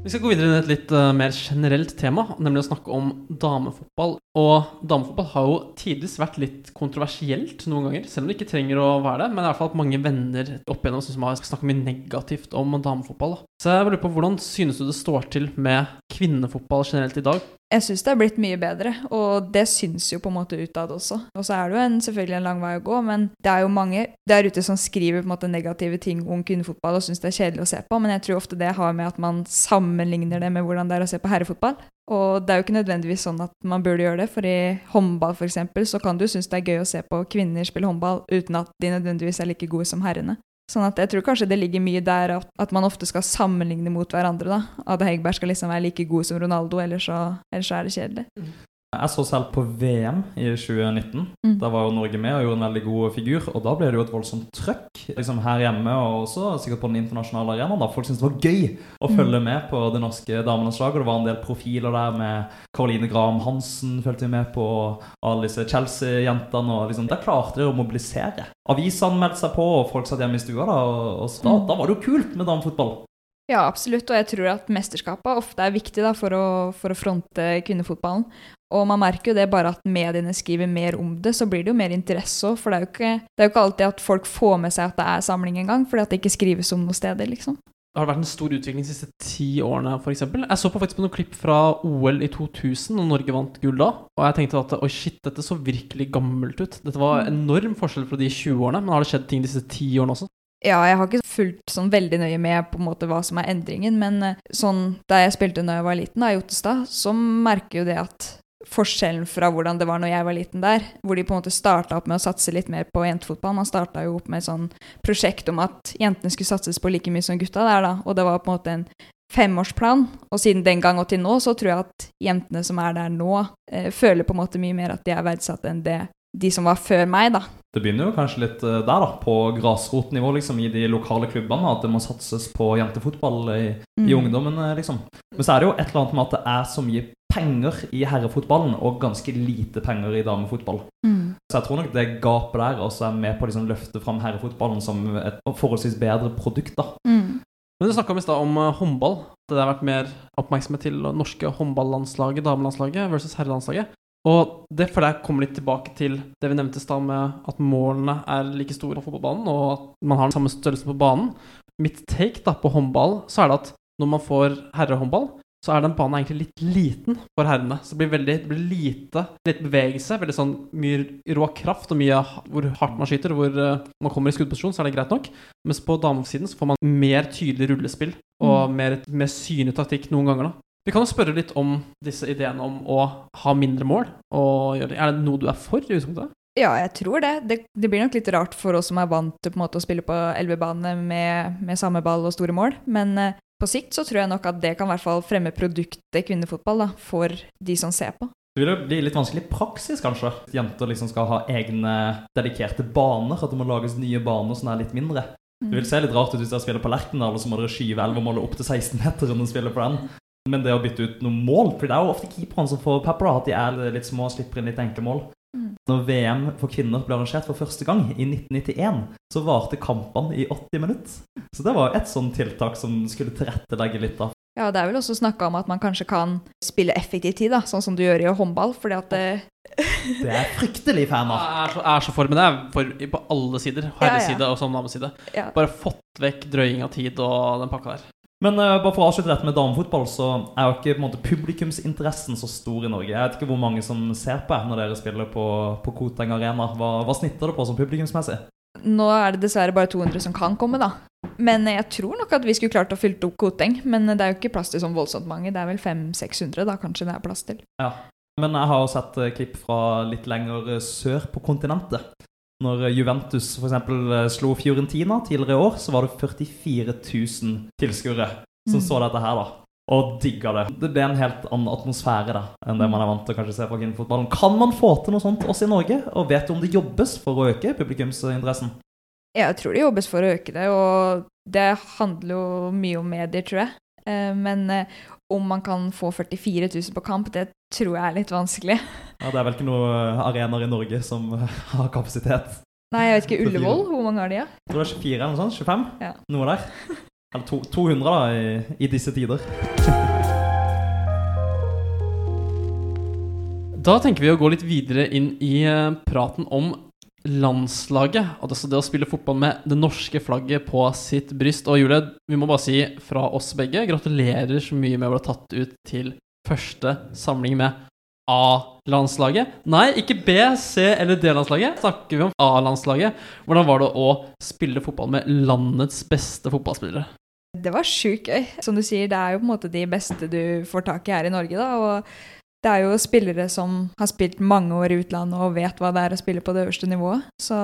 Vi skal gå videre i et litt eh, mer generelt tema, nemlig å snakke om damefotball. Og damefotball har jo tidvis vært litt kontroversielt noen ganger, selv om det ikke trenger å være det. Men det er i hvert fall at mange venner opp igjennom man har snakket mye negativt om damefotball. Da. Så jeg lurer på hvordan synes du det står til med kvinnefotball generelt i dag? Jeg syns det har blitt mye bedre, og det syns jo på en måte utad også. Og så er det jo en, selvfølgelig en lang vei å gå, men det er jo mange der ute som skriver på en måte negative ting om kvinnefotball og syns det er kjedelig å se på, men jeg tror ofte det har med at man sammenligner det med hvordan det er å se på herrefotball. Og det er jo ikke nødvendigvis sånn at man burde gjøre det, for i håndball f.eks. så kan du synes det er gøy å se på kvinner spille håndball uten at de nødvendigvis er like gode som herrene. Sånn at jeg tror kanskje det ligger mye der at, at man ofte skal sammenligne mot hverandre. da. Ada Hegberg skal liksom være like god som Ronaldo, ellers så, ellers så er det kjedelig. Jeg så selv på VM i 2019. Mm. Da var jo Norge med og gjorde en veldig god figur. Og da ble det jo et voldsomt trøkk liksom her hjemme og også sikkert på den internasjonale arenaen. Folk syntes det var gøy å Mm. følge med på det norske damenlandslaget. Og det var en del profiler der med Caroline Graham Hansen fulgte vi med på. og Alle disse Chelsea-jentene. og liksom, Der klarte de å mobilisere. Avisene meldte seg på, og folk satt hjemme i stua. Da, og, og så da, Mm. da var det jo kult med damefotball. Ja, absolutt. Og jeg tror at mesterskapet ofte er viktig da, for, å, for å fronte kvinnefotballen. Og man merker jo det bare at mediene skriver mer om det, så blir det jo mer interesse òg. For det er, jo ikke, det er jo ikke alltid at folk får med seg at det er samling engang, fordi at det ikke skrives om noen steder, liksom. Det har vært en stor utvikling de siste ti årene, f.eks. Jeg så på faktisk på noen klipp fra OL i 2000, da Norge vant gull da. Og jeg tenkte at oi, shit, dette så virkelig gammelt ut. Dette var enorm forskjell fra de 20 årene. Men har det skjedd ting de siste ti årene også? Ja, jeg har ikke fulgt sånn veldig nøye med på en måte hva som er endringen, men eh, sånn da jeg spilte da jeg var liten, da, i Ottestad, så merker jo det at forskjellen fra hvordan det var når jeg var liten der, hvor de på en måte starta opp med å satse litt mer på jentefotball. Man starta jo opp med et sånn prosjekt om at jentene skulle satses på like mye som gutta der, da, og det var på en måte en femårsplan. Og siden den gang og til nå, så tror jeg at jentene som er der nå, eh, føler på en måte mye mer at de er verdsatt enn det de som var før meg, da. Det begynner jo kanskje litt eh, der, da, på grasrotnivå liksom, i de lokale klubbene. At det må satses på jentefotball i, i Mm. ungdommen, eh, liksom. Men så er det jo et eller annet med at det er så mye penger i herrefotballen, og ganske lite penger i damefotball. Mm. Så jeg tror nok det gapet der også er med på å liksom, løfte fram herrefotballen som et forholdsvis bedre produkt. da. Mm. Men du snakka i stad om eh, håndball. Det har vært mer oppmerksomhet til norske håndballandslaget, damelandslaget, versus herrelandslaget. Og det for deg kommer litt tilbake til det vi nevnte i stad, med at målene er like store på fotballbanen, og at man har den samme størrelsen på banen. Mitt take da på håndball, så er det at når man får herrehåndball, så er den banen egentlig litt liten for herrene. Så det blir veldig det blir lite, litt bevegelse, veldig sånn mye rå kraft og mye hvor hardt man skyter, hvor eh, man kommer i skuddposisjon, så er det greit nok. Mens på damesiden så får man mer tydelig rullespill og Mm. mer, mer synlig taktikk noen ganger. da. Vi kan jo spørre litt om disse ideene om å ha mindre mål. Og gjøre. Er det noe du er for i utgangspunktet? Ja, jeg tror det. det. Det blir nok litt rart for oss som er vant til på en måte å spille på elvebane med, med samme ball og store mål, men eh, på sikt så tror jeg nok at det kan i hvert fall fremme produktet kvinnefotball da, for de som ser på. Det vil jo bli litt vanskelig i praksis, kanskje. Jenter liksom skal ha egne dedikerte baner. At det må lages nye baner som er litt mindre. Det vil se litt rart ut hvis dere spiller på Lerkendal, og så må dere skyve 11 mål opp til 16-meteren og spille på den. Men det å bytte ut noen mål For det er jo ofte keeperne som får pepper, da, at de er litt små og slipper inn litt enkle mål. Mm. Når VM for kvinner ble arrangert for første gang, i 1991, så varte kampene i 80 minutter. Så det var et sånt tiltak som skulle tilrettelegge litt, da. Ja, det er vel også snakka om at man kanskje kan spille effektiv tid, da, sånn som du gjør i håndball, fordi at det, Det er fryktelig fan Jeg er så, jeg er så for, men det er for på alle sider. Ja, ja. Herreside og som dameside. ja. Bare fått vekk drøying av tid og den pakka der. Men uh, bare for å avslutte dette med damefotball, så er jo ikke på en måte publikumsinteressen så stor i Norge. Jeg vet ikke hvor mange som ser på når dere spiller på, på Koteng Arena. Hva, hva snitter det på som publikumsmessig? Nå er det dessverre bare 200 som kan komme, da. Men jeg tror nok at vi skulle klart å fylle opp Koteng. Men det er jo ikke plass til sånn voldsomt mange. Det er vel 500-600 da kanskje det er plass til. Ja. Men jeg har jo sett eh, klipp fra litt lenger eh, sør på kontinentet. Når Juventus eksempel eh, slo Fiorentina tidligere i år, så var det 44 000 tilskuere som Mm. så dette her, da. Og digga det. Det ble en helt annen atmosfære da, enn det man er vant til å kanskje se fra kvinnefotballen. Kan man få til noe sånt også i Norge? Og vet du om det jobbes for å øke publikumsinteressen? Jeg tror det jobbes for å øke det, og det handler jo mye om medier, tror jeg. Eh, Men eh, om man kan få 44 000 på kamp, det tror jeg er litt vanskelig. Ja, Det er vel ikke noen arenaer i Norge som har kapasitet. Nei, jeg vet ikke. Ullevål, hvor mange har de? Ja? Jeg tror det er 24 eller noe sånt? 25? Ja. Noe der. Eller to, 200 da, i, i disse tider. Da tenker vi å gå litt videre inn i eh, praten om landslaget. Altså det å spille fotball med det norske flagget på sitt bryst. Og Julie, vi må bare si fra oss begge gratulerer så mye med å bli tatt ut til første samling med A-landslaget. Nei, ikke B, C eller D-landslaget. Snakker vi om A-landslaget. Hvordan var det å spille fotball med landets beste fotballspillere? Det var sjukt gøy. Som du sier, det er jo på en måte de beste du får tak i her i Norge, da. Og det er jo spillere som har spilt mange år i utlandet og vet hva det er å spille på det øverste nivået. Så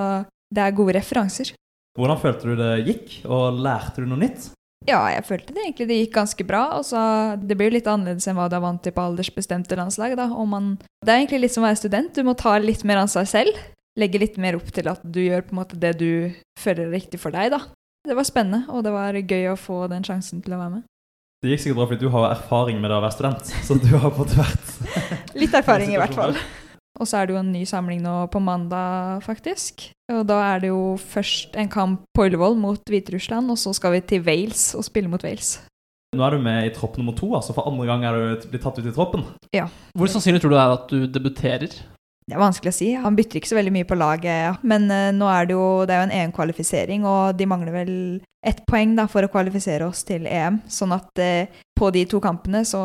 det er gode referanser. Hvordan følte du det gikk, og lærte du noe nytt? Ja, jeg følte det egentlig det gikk ganske bra. Og så Det blir jo litt annerledes enn hva du er vant til på aldersbestemte landslag. da. Og man, det er egentlig litt som å være student. Du må ta litt mer ansvar selv. Legge litt mer opp til at du gjør på en måte det du føler er riktig for deg. da. Det var spennende, og det var gøy å få den sjansen til å være med. Det gikk sikkert bra fordi du har erfaring med det å være student. Så du har fått vært Litt erfaring i hvert fall. Og så er det jo en ny samling nå på mandag, faktisk. Og da er det jo først en kamp på Ullevål mot Hviterussland, og så skal vi til Wales og spille mot Wales. Nå er du med i tropp nummer to, altså for andre gang er du blitt tatt ut i troppen. Ja. Hvor sannsynlig tror du det er at du debuterer? Det er vanskelig å si. Han bytter ikke så veldig mye på laget. Men uh, nå er det jo, det er jo en EM-kvalifisering, og de mangler vel ett poeng da, for å kvalifisere oss til EM. Sånn at eh, på de to kampene så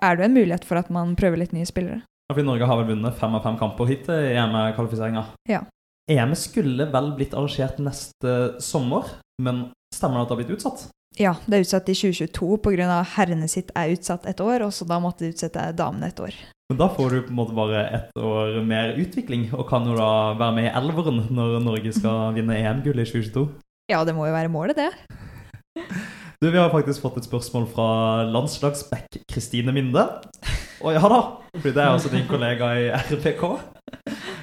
er det jo en mulighet for at man prøver litt nye spillere. Fordi Norge har vel vunnet fem av fem kamper hit i EM-kvalifiseringa. Ja. EM skulle vel blitt arrangert neste sommer, men stemmer det at det har blitt utsatt? Ja, det er utsatt i 2022 pga. herrene sitt er utsatt et år, og så da måtte de utsette damene et år. Men da får du på en måte bare ett år mer utvikling, og kan jo da være med i elveren når Norge skal vinne EM-gull i 2022. Ja, det må jo være målet, det. Du, Vi har faktisk fått et spørsmål fra landslagsback Kristine Minde. Og ja da, for det er også din kollega i RPK.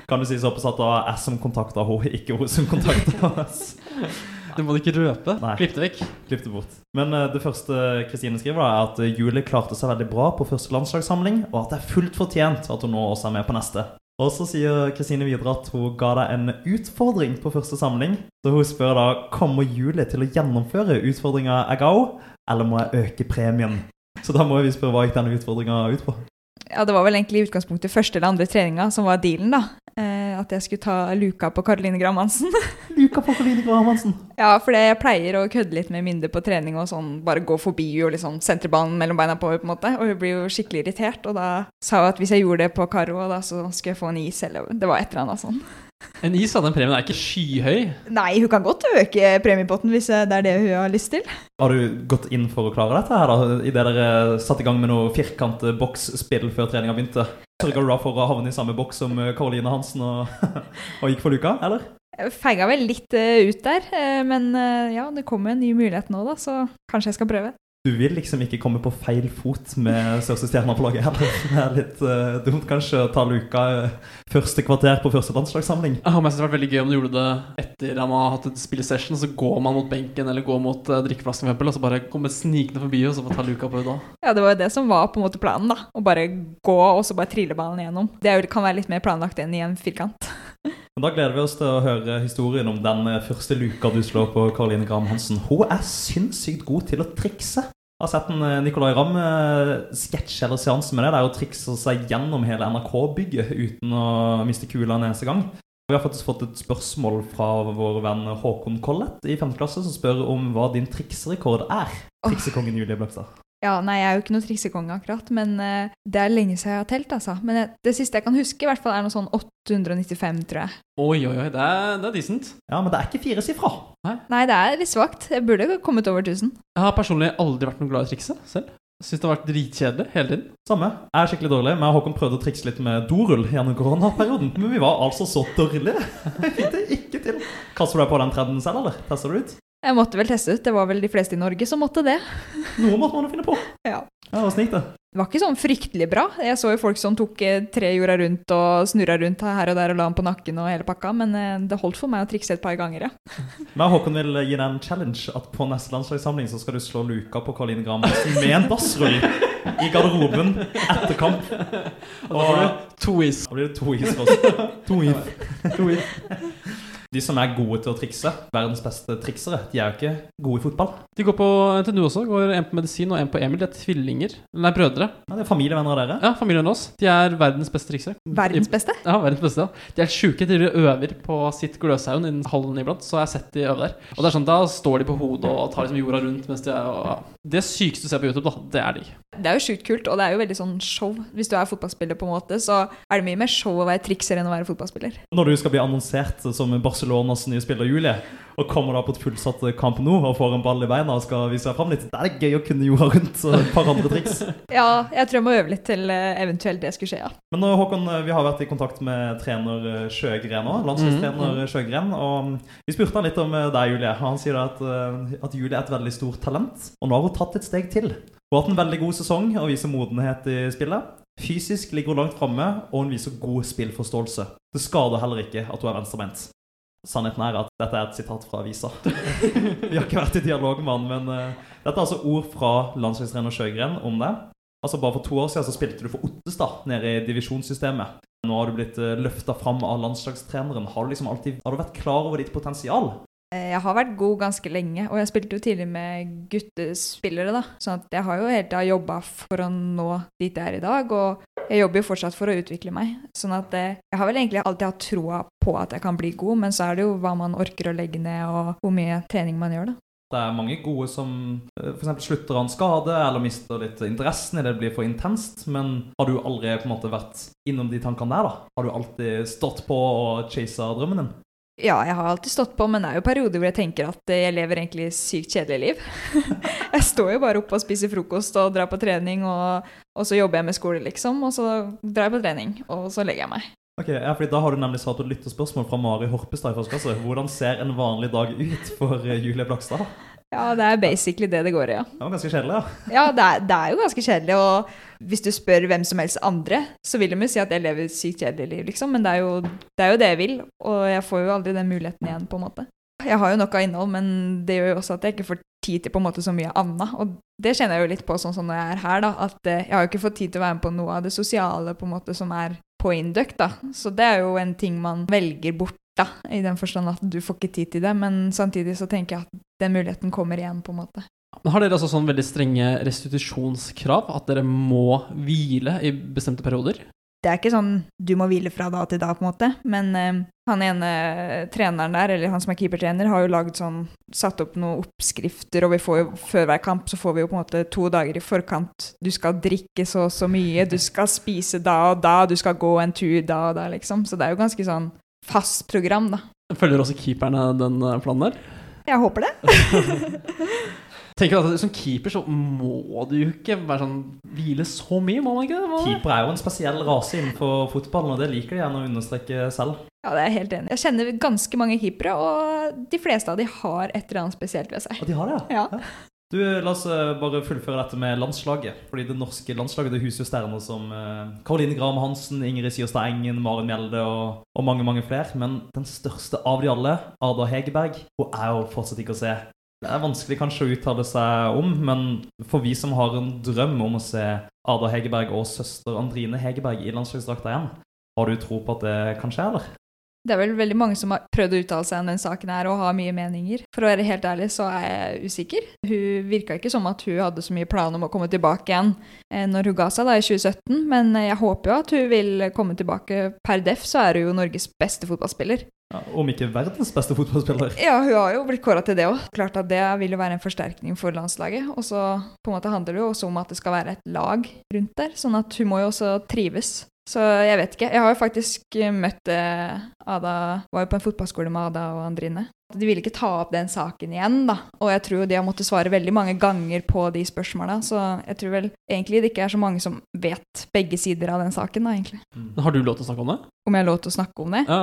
Kan du si såpass at det var jeg som kontakta henne, ikke hun som kontakta oss? Det må du ikke røpe. Klipp det vekk. Klipp det bort. Men eh, det første Kristine skriver, da, er at Julie klarte seg veldig bra på første landslagssamling, og at det er fullt fortjent at hun nå også er med på neste. Og så sier Kristine videre at hun ga deg en utfordring på første samling. Så hun spør da kommer Julie til å gjennomføre utfordringa jeg ga henne, eller må jeg øke premien? Så da må vi spørre hva gikk denne utfordringa ut på? Ja, det var vel egentlig i utgangspunktet første eller andre treninga som var dealen, da. Eh, at jeg skulle ta luka på Karoline Graham Hansen. Luka på Karoline Graham Hansen. ja, for jeg pleier å kødde litt med Minde på trening og sånn, bare gå forbi og liksom sentre mellom beina på henne, på en måte. Og hun blir jo skikkelig irritert, og da sa hun at hvis jeg gjorde det på Karo, da så skulle jeg få en is, eller det var et eller annet sånn. En is av den premien er ikke skyhøy. Nei, hun kan godt øke premiepotten hvis det er det hun har lyst til. Har du gått inn for å klare dette her da, idet dere satte i gang med noe firkantet boksspill før treninga begynte? Sørga du da for å havne i samme boks som Karoline Hansen og, og gikk for luka, eller? Jeg feiga vel litt eh, ut der, eh, men eh, ja, det kommer en ny mulighet nå, da, så kanskje jeg skal prøve. Du vil liksom ikke komme på feil fot med største stjerna på laget heller. Det er litt uh, dumt kanskje å ta luka uh, første kvarter på første landslagssamling. Jeg har mest det hadde vært veldig gøy om du gjorde det etter at man har hatt et spillesession, så går man mot benken eller går mot uh, drikkeplassen, for eksempel, og så bare kommer snikende forbi og så får ta luka på det da. Ja, det var jo det som var på en måte planen, da. Å bare gå og så bare trille ballen igjennom. Det kan være litt mer planlagt enn i en firkant. Men Da gleder vi oss til å høre historien om den første luka du slår på Karoline Graham Hansen. Hun er sinnssykt god til å trikse. Jeg har sett en uh, Nicolay Ramm-sketsj eller seanse med det. Det er å trikse seg gjennom hele NRK-bygget uten å miste kula en eneste gang. Vi har faktisk fått et spørsmål fra vår venn Håkon Collett i 5. klasse, som spør om hva din trikserekord er. Triksekongen Julie Bløgstad. Ja, nei, jeg er jo ikke noen triksekonge akkurat, men uh, det er lenge siden jeg har telt, altså. Men jeg, det siste jeg kan huske, i hvert fall er noe sånn 895, tror jeg. Oi, oi, oi, det er, det er decent. Ja, men det er ikke fire sifra. Nei, det er litt svakt. Jeg burde kommet over 1000. Jeg har personlig aldri vært noe glad i trikset trikse selv. Syns det har vært dritkjedelig hele tiden. Samme. Jeg er skikkelig dårlig. Men Håkon prøvde å trikse litt med dorull gjennom koronaperioden. Men vi var altså så dårlige. Jeg fikk det ikke til. Kaster du deg på den trenden selv, eller? Tester du ut? Jeg måtte vel teste ut. Det var vel de fleste i Norge som måtte det. Noe måtte man jo finne på. Ja. Ja, var gikk det? Det var ikke sånn fryktelig bra. Jeg så jo folk som tok eh, tre jorda rundt og snurra rundt her og der og la den på nakken og hele pakka, men eh, det holdt for meg å trikse et par ganger, ja. Men Håkon vil gi deg en challenge at på neste landslagssamling så skal du slå luka på Karoline Graham med en bassrull i garderoben etter kamp. Og da blir det to is. Da blir det to is for. To is. To is. De som er gode til å trikse, verdens beste triksere, de er jo ikke gode i fotball. De går på NTNU også. Går En på medisin og en på Emil. De er tvillinger. Nei, brødre. Ja, det er familievenner av dere. Ja, familien oss. De er verdens beste triksere. Verdens beste. Ja, verdens beste. ja. De er sjuke. De øver på sitt Gløshaugen i hallen iblant, så jeg har sett de øve der. Og det er sånn, Da står de på hodet og tar liksom jorda rundt mens de er og, ja. Det sykeste du ser på YouTube, da, det er de. Det er jo sjukt kult, og det er jo veldig sånn show. Hvis du er fotballspiller, på en måte, så er det mye mer show å være trikser enn å være fotballspiller. Når du skal bli annonsert som Barcelonas nye spiller Julie, og kommer da på et fullsatt kamp nå og får en ball i beina og skal vise deg fram litt, det er det gøy å kunne jorda rundt og et par andre triks. Ja, jeg tror jeg må øve litt til eh, eventuelt det skulle skje, ja. Men Håkon, vi har vært i kontakt med trener eh, Sjøgren òg, landslagstrener Mm, Sjøgren. Og vi spurte han litt om eh, deg, Julie. Han sier da at, eh, at Julie er et veldig stort talent, og nå har hun tatt et steg til. Hun har hatt en veldig god sesong og viser modenhet i spillet. Fysisk ligger hun langt framme, og hun viser god spillforståelse. Det skader heller ikke at hun er venstrebeint. Sannheten er at dette er et sitat fra avisa. Vi har ikke vært i dialog med han, men uh, dette er altså ord fra landslagstrener Sjøgren om det. Altså Bare for to år siden så spilte du for Ottestad nede i divisjonssystemet. Nå har du blitt uh, løfta fram av landslagstreneren. Har du liksom alltid, har du vært klar over ditt potensial? Eh, Jeg har vært god ganske lenge, og jeg spilte jo tidlig med guttespillere, da. Sånn at jeg har jo hele tida jobba for å nå dit jeg er i dag, og jeg jobber jo fortsatt for å utvikle meg. Sånn at eh, jeg har vel egentlig alltid hatt troa på at jeg kan bli god, men så er det jo hva man orker å legge ned, og hvor mye trening man gjør, da. Det er mange gode som f.eks. for eksempel slutter av en skade eller mister litt interessen i det blir for intenst. Men har du aldri på en måte vært innom de tankene der? da? Har du alltid stått på og chasa drømmen din? Ja, jeg har alltid stått på, men det er jo perioder hvor jeg tenker at eh, jeg lever egentlig sykt kjedelig liv. jeg står jo bare oppe og spiser frokost og drar på trening, og, og så jobber jeg med skole, liksom. Og så drar jeg på trening, og så legger jeg meg. Ok, ja, fordi Da har du nemlig svart på et lytterspørsmål fra Mari Horpestad i første klasse. Hvordan ser en vanlig dag ut for eh, Julie Blakstad? Ja, det er basically det det går i, ja. Det var ganske kjedelig, ja. Ja, det er, det er jo ganske kjedelig, og hvis du spør hvem som helst andre, så vil de jo si at jeg lever et sykt kjedelig liv, liksom, men det er, jo, det er jo det jeg vil, og jeg får jo aldri den muligheten igjen, på en måte. Jeg har jo nok av innhold, men det gjør jo også at jeg ikke får tid til på en måte så mye annet, og det kjenner jeg jo litt på sånn som når jeg er her, da, at eh, jeg har jo ikke fått tid til å være med på noe av det sosiale på en måte som er på Induct, da, så det er jo en ting man velger bort, da, i den forstand at du får ikke tid til det, men samtidig så tenker jeg at den muligheten kommer igjen, på en måte. Har dere altså sånn veldig strenge restitusjonskrav? At dere må hvile i bestemte perioder? Det er ikke sånn du må hvile fra da til da, på en måte. Men eh, han ene treneren der, eller han som er keepertrener, har jo laget sånn Satt opp noen oppskrifter, og vi får jo før hver kamp så får vi jo på en måte to dager i forkant. Du skal drikke så og så mye, du skal spise da og da, du skal gå en tur da og da, liksom. Så det er jo ganske sånn fast program, da. Følger også keeperne den eh, planen der? Jeg håper det. Tenker at Som keeper så må du jo ikke være sånn hvile så mye, må man ikke det? Keeper er jo en spesiell rase innenfor fotballen, og det liker de gjerne å understreke selv. Ja, det er jeg helt enig. Jeg kjenner ganske mange keepere, og de fleste av de har et eller annet spesielt ved seg. Og de har det, ja. Ja. Du, La oss eh, bare fullføre dette med landslaget. Fordi Det norske landslaget det huser stjerner som eh, Karoline Graham Hansen, Ingrid Sierstad Engen, Maren Mjelde og, og mange mange flere. Men den største av de alle, Ada Hegerberg, hun er jo fortsatt ikke å se. Det er vanskelig kanskje å uttale seg om, men for vi som har en drøm om å se Ada Hegerberg og søster Andrine Hegerberg i landslagsdrakta igjen, har du tro på at det kan skje, eller? Det er vel veldig mange som har prøvd å uttale seg om den saken her og har mye meninger. For å være helt ærlig så er jeg usikker. Hun virka ikke som at hun hadde så mye plan om å komme tilbake igjen eh, når hun ga seg da i 2017, men eh, jeg håper jo at hun vil komme tilbake. Per def så er hun jo Norges beste fotballspiller. Ja, om ikke verdens beste fotballspiller. Ja, hun har jo blitt kåra til det òg. Klart at det vil jo være en forsterkning for landslaget. Og så på en måte handler det jo også om at det skal være et lag rundt der, sånn at hun må jo også trives. Så jeg vet ikke. Jeg har jo faktisk møtt eh, Ada Var jo på en fotballskole med Ada og Andrine. De ville ikke ta opp den saken igjen, da. Og jeg tror de har måttet svare veldig mange ganger på de spørsmåla, så jeg tror vel egentlig det ikke er så mange som vet begge sider av den saken, da, egentlig. Men Har du lov til å snakke om det? Om jeg har lov til å snakke om det? Ja.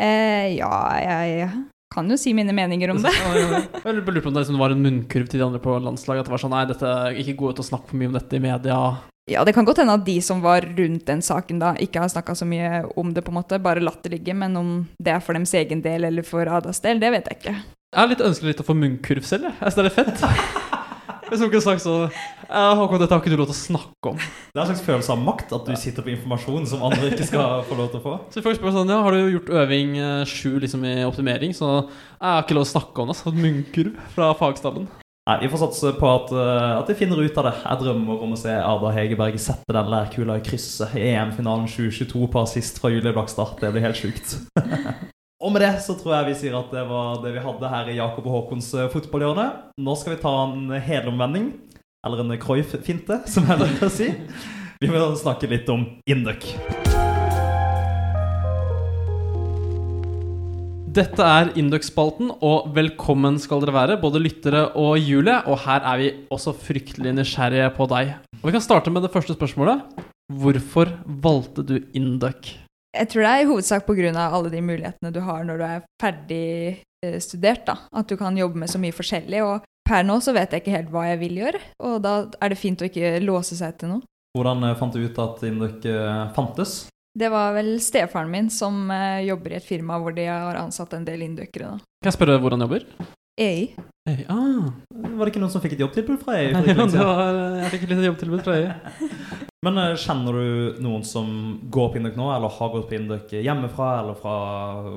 Eh, ja, jeg kan jo si mine meninger om det. Jeg lurer på om det liksom var en munnkurv til de andre på landslaget. At det var sånn Nei, dette, ikke gå ut og snakke for mye om dette i media. Ja, det kan godt hende at de som var rundt den saken da, ikke har snakka så mye om det, på en måte, bare latt det ligge. Men om det er for dems egen del eller for Adas del, det vet jeg ikke. Jeg har litt ønskelig litt å få munnkurv selv, jeg. Jeg synes det er litt fett. Hvis kunne sagt sånn ja, Håkon, dette har ikke du lov til å snakke om. Det er en slags følelse av makt at du sitter på informasjon som andre ikke skal få lov til å få. Så folk spør sånn Ja, har du gjort øving eh, sju liksom i optimering? Så jeg har ikke lov til å snakke om det. Så munnkurv fra fagstaben. Nei, Vi får satse på at, eh, at de finner ut av det. Jeg drømmer om å se Ada Hegerberg sette den lærkula i krysset i EM-finalen 2022 på assist fra Julie Blakstad. Det blir helt sjukt. og med det så tror jeg vi sier at det var det vi hadde her i Jakob og Håkons eh, fotballhjørne. Nå skal vi ta en helomvending. Eller en Croif-finte, som jeg liker å si. Vi må snakke litt om Induk. Dette er Induk-spalten, og velkommen skal dere være, både lyttere og Julie. Og her er vi også fryktelig nysgjerrige på deg. Og Vi kan starte med det første spørsmålet. Hvorfor valgte du Induc? Jeg tror det er i hovedsak pga. alle de mulighetene du har når du er ferdig eh, studert. da. At du kan jobbe med så mye forskjellig. og Per nå så vet jeg ikke helt hva jeg vil gjøre, og da er det fint å ikke låse seg til noe. Hvordan eh, fant du ut at Induc eh, fantes? Det var vel stefaren min som jobber i et firma hvor de har ansatt en del indukkere. Kan jeg spørre hvordan jobber? EI. Hey, ah, Var det ikke noen som fikk et jobbtilbud fra EI? ja, for ikke lenge det siden? var, jeg fikk et lite jobbtilbud fra EU. Men eh, kjenner du noen som går på Induk nå, eller har gått på Induk hjemmefra, eller fra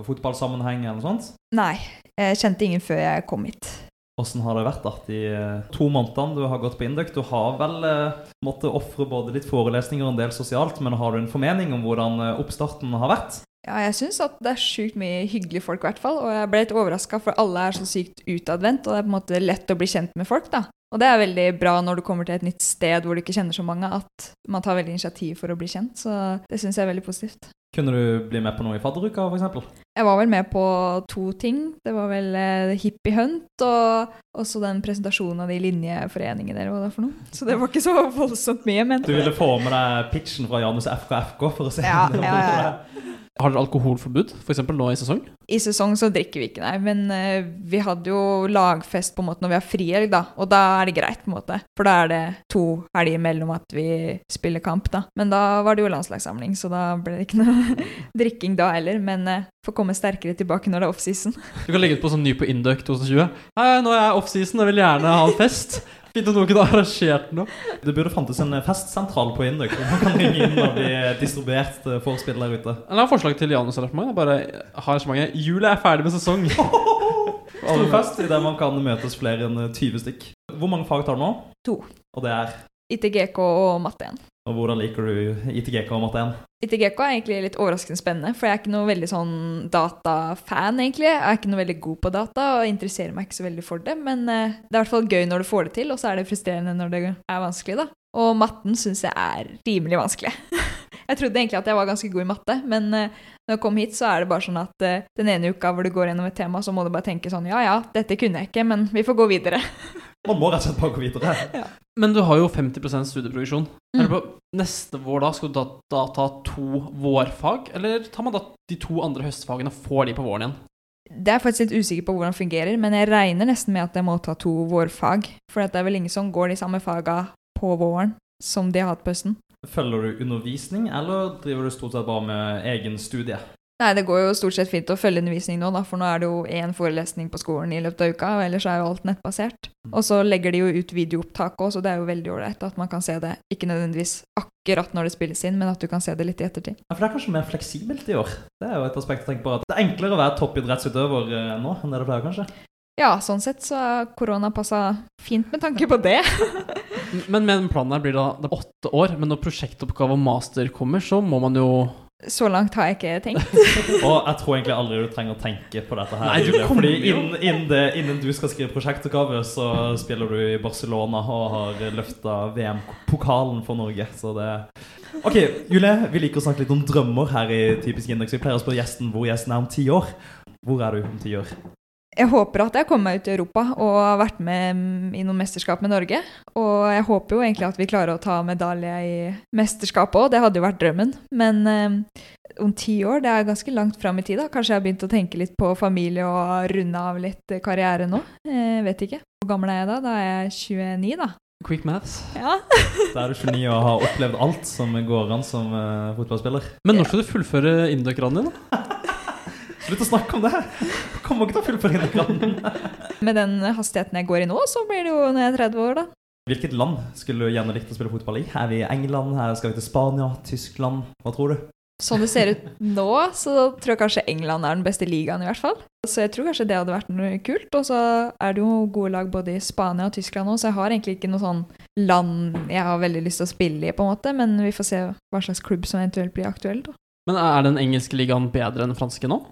fotballsammenheng, eller noe sånt? Nei, jeg kjente ingen før jeg kom hit. Hvordan har det vært da, de eh, to månedene du har gått på Induc? Du har vel eh, måttet ofre både litt forelesninger og en del sosialt, men har du en formening om hvordan eh, oppstarten har vært? Ja, jeg syns at det er sjukt mye hyggelige folk, i hvert fall. Og jeg ble litt overraska, for alle er så sykt utadvendt, og det er på en måte lett å bli kjent med folk, da. Og det er veldig bra når du kommer til et nytt sted hvor du ikke kjenner så mange, at man tar veldig initiativ for å bli kjent. Så det syns jeg er veldig positivt. Kunne du bli med på noe i fadderuka, f.eks.? Jeg var vel med på to ting. Det var vel eh, Hippie Hunt og også den presentasjonen av de linjeforeningene dere var det er for noe. Så det var ikke så voldsomt mye, men Du ville få med deg pitchen fra Janus FKFK for å se Ja, ja, ja. Har dere alkoholforbud, f.eks. nå i sesong? I sesong så drikker vi ikke, nei. Men uh, vi hadde jo lagfest på en måte når vi har frihelg, da. Og da er det greit, på en måte. For da er det to helger mellom at vi spiller kamp, da. Men da var det jo landslagssamling, så da ble det ikke noe drikking da heller. Men uh, får komme sterkere tilbake når det er offseason. Du kan legge ut på sånn ny på Induc 2020. Hei, nå er jeg offseason og vil gjerne ha en fest. Fint at noen har arrangert noe. Det burde fantes en festsentral på Induk. man kan ringe inn og bli distribuert til vorspiel der ute. Eller har forslag til Janus arrangement. Bare ha arrangementet. 'Jula er ferdig med sesong. Stor fest i der man kan møtes flere enn 20 stykk. Hvor mange fag tar du nå? To. Og det er ITGK og matte 1. Og hvordan liker du ITGK og matte 1? ITGK er egentlig litt overraskende spennende, for jeg er ikke noe veldig sånn datafan, egentlig. Jeg er ikke noe veldig god på data og interesserer meg ikke så veldig for det, men eh, det er i hvert fall gøy når du får det til, og så er det frustrerende når det er vanskelig, da. Og matten syns jeg er rimelig vanskelig. jeg trodde egentlig at jeg var ganske god i matte, men eh, når jeg kom hit, så er det bare sånn at eh, den ene uka hvor du går gjennom et tema, så må du bare tenke sånn ja ja, dette kunne jeg ikke, men vi får gå videre. Man må rett og slett bare gå videre. Men du har jo 50 studieproduksjon. Mm. Er det på neste vår da skal du da, da ta to vårfag, eller tar man da de to andre høstfagene og får de på våren igjen? Det er jeg faktisk litt usikker på hvordan det fungerer, men jeg regner nesten med at jeg må ta to vårfag. For det er vel ingen som går de samme faga på våren som de har hatt på høsten. Følger du undervisning, eller driver du stort sett bare med egen studie? Nei, det går jo stort sett fint å følge undervisning nå, da, for nå er det jo én forelesning på skolen i løpet av uka, og ellers er jo alt nettbasert. Og så legger de jo ut videoopptak òg, så det er jo veldig ålreit at man kan se det ikke nødvendigvis akkurat når det spilles inn, men at du kan se det litt i ettertid. Ja, for det er kanskje mer fleksibelt i år. Det er jo et aspekt å tenke på. at Det er enklere å være toppidrettsutøver eh, nå enn det det pleier, kanskje. Ja, sånn sett så har korona passa fint med tanke på det. Men med den planen her blir det da er åtte år, men når prosjektoppgave og master kommer, så må man jo Så langt har jeg ikke tenkt. Og jeg tror egentlig aldri du trenger å tenke på dette her. Nei, du Fordi innen, innen, det, innen du skal skrive prosjektoppgave, så spiller du i Barcelona og har løfta VM-pokalen for Norge. Så det Ok, Julie, vi liker å snakke litt om drømmer her i Typisk Indeks. Vi pleier å spørre gjesten hvor gjesten er om ti år. Hvor er du om ti år? Jeg håper at jeg kommer meg ut i Europa og har vært med i noen mesterskap med Norge. Og jeg håper jo egentlig at vi klarer å ta medalje i mesterskapet òg. Det hadde jo vært drømmen. Men eh, om ti år, det er ganske langt fram i tid. da. Kanskje jeg har begynt å tenke litt på familie og runde av litt karriere nå. Eh, vet ikke. Hvor gammel er jeg da? Da er jeg 29, da. Quick maths. Ja. Da er du 29 og har opplevd alt som går an som uh, fotballspiller. Men når skal du fullføre Induc-ranen din, da? Slutt å snakke om det! Kommer ikke til å fullføre Induc-ranen. Med den hastigheten jeg går i nå, så blir det jo når jeg er 30 år, da. Hvilket land skulle du gjerne likt å spille fotball i? Er vi i England? Her skal vi til Spania? Tyskland? Hva tror du? Sånn det ser ut nå, så tror jeg kanskje England er den beste ligaen, i hvert fall. Så jeg tror kanskje det hadde vært noe kult. Og så er det jo gode lag både i Spania og Tyskland nå, så jeg har egentlig ikke noe sånn land jeg har veldig lyst til å spille i, på en måte. Men vi får se hva slags klubb som eventuelt blir aktuell, da. Men er den engelske ligaen bedre enn den franske nå?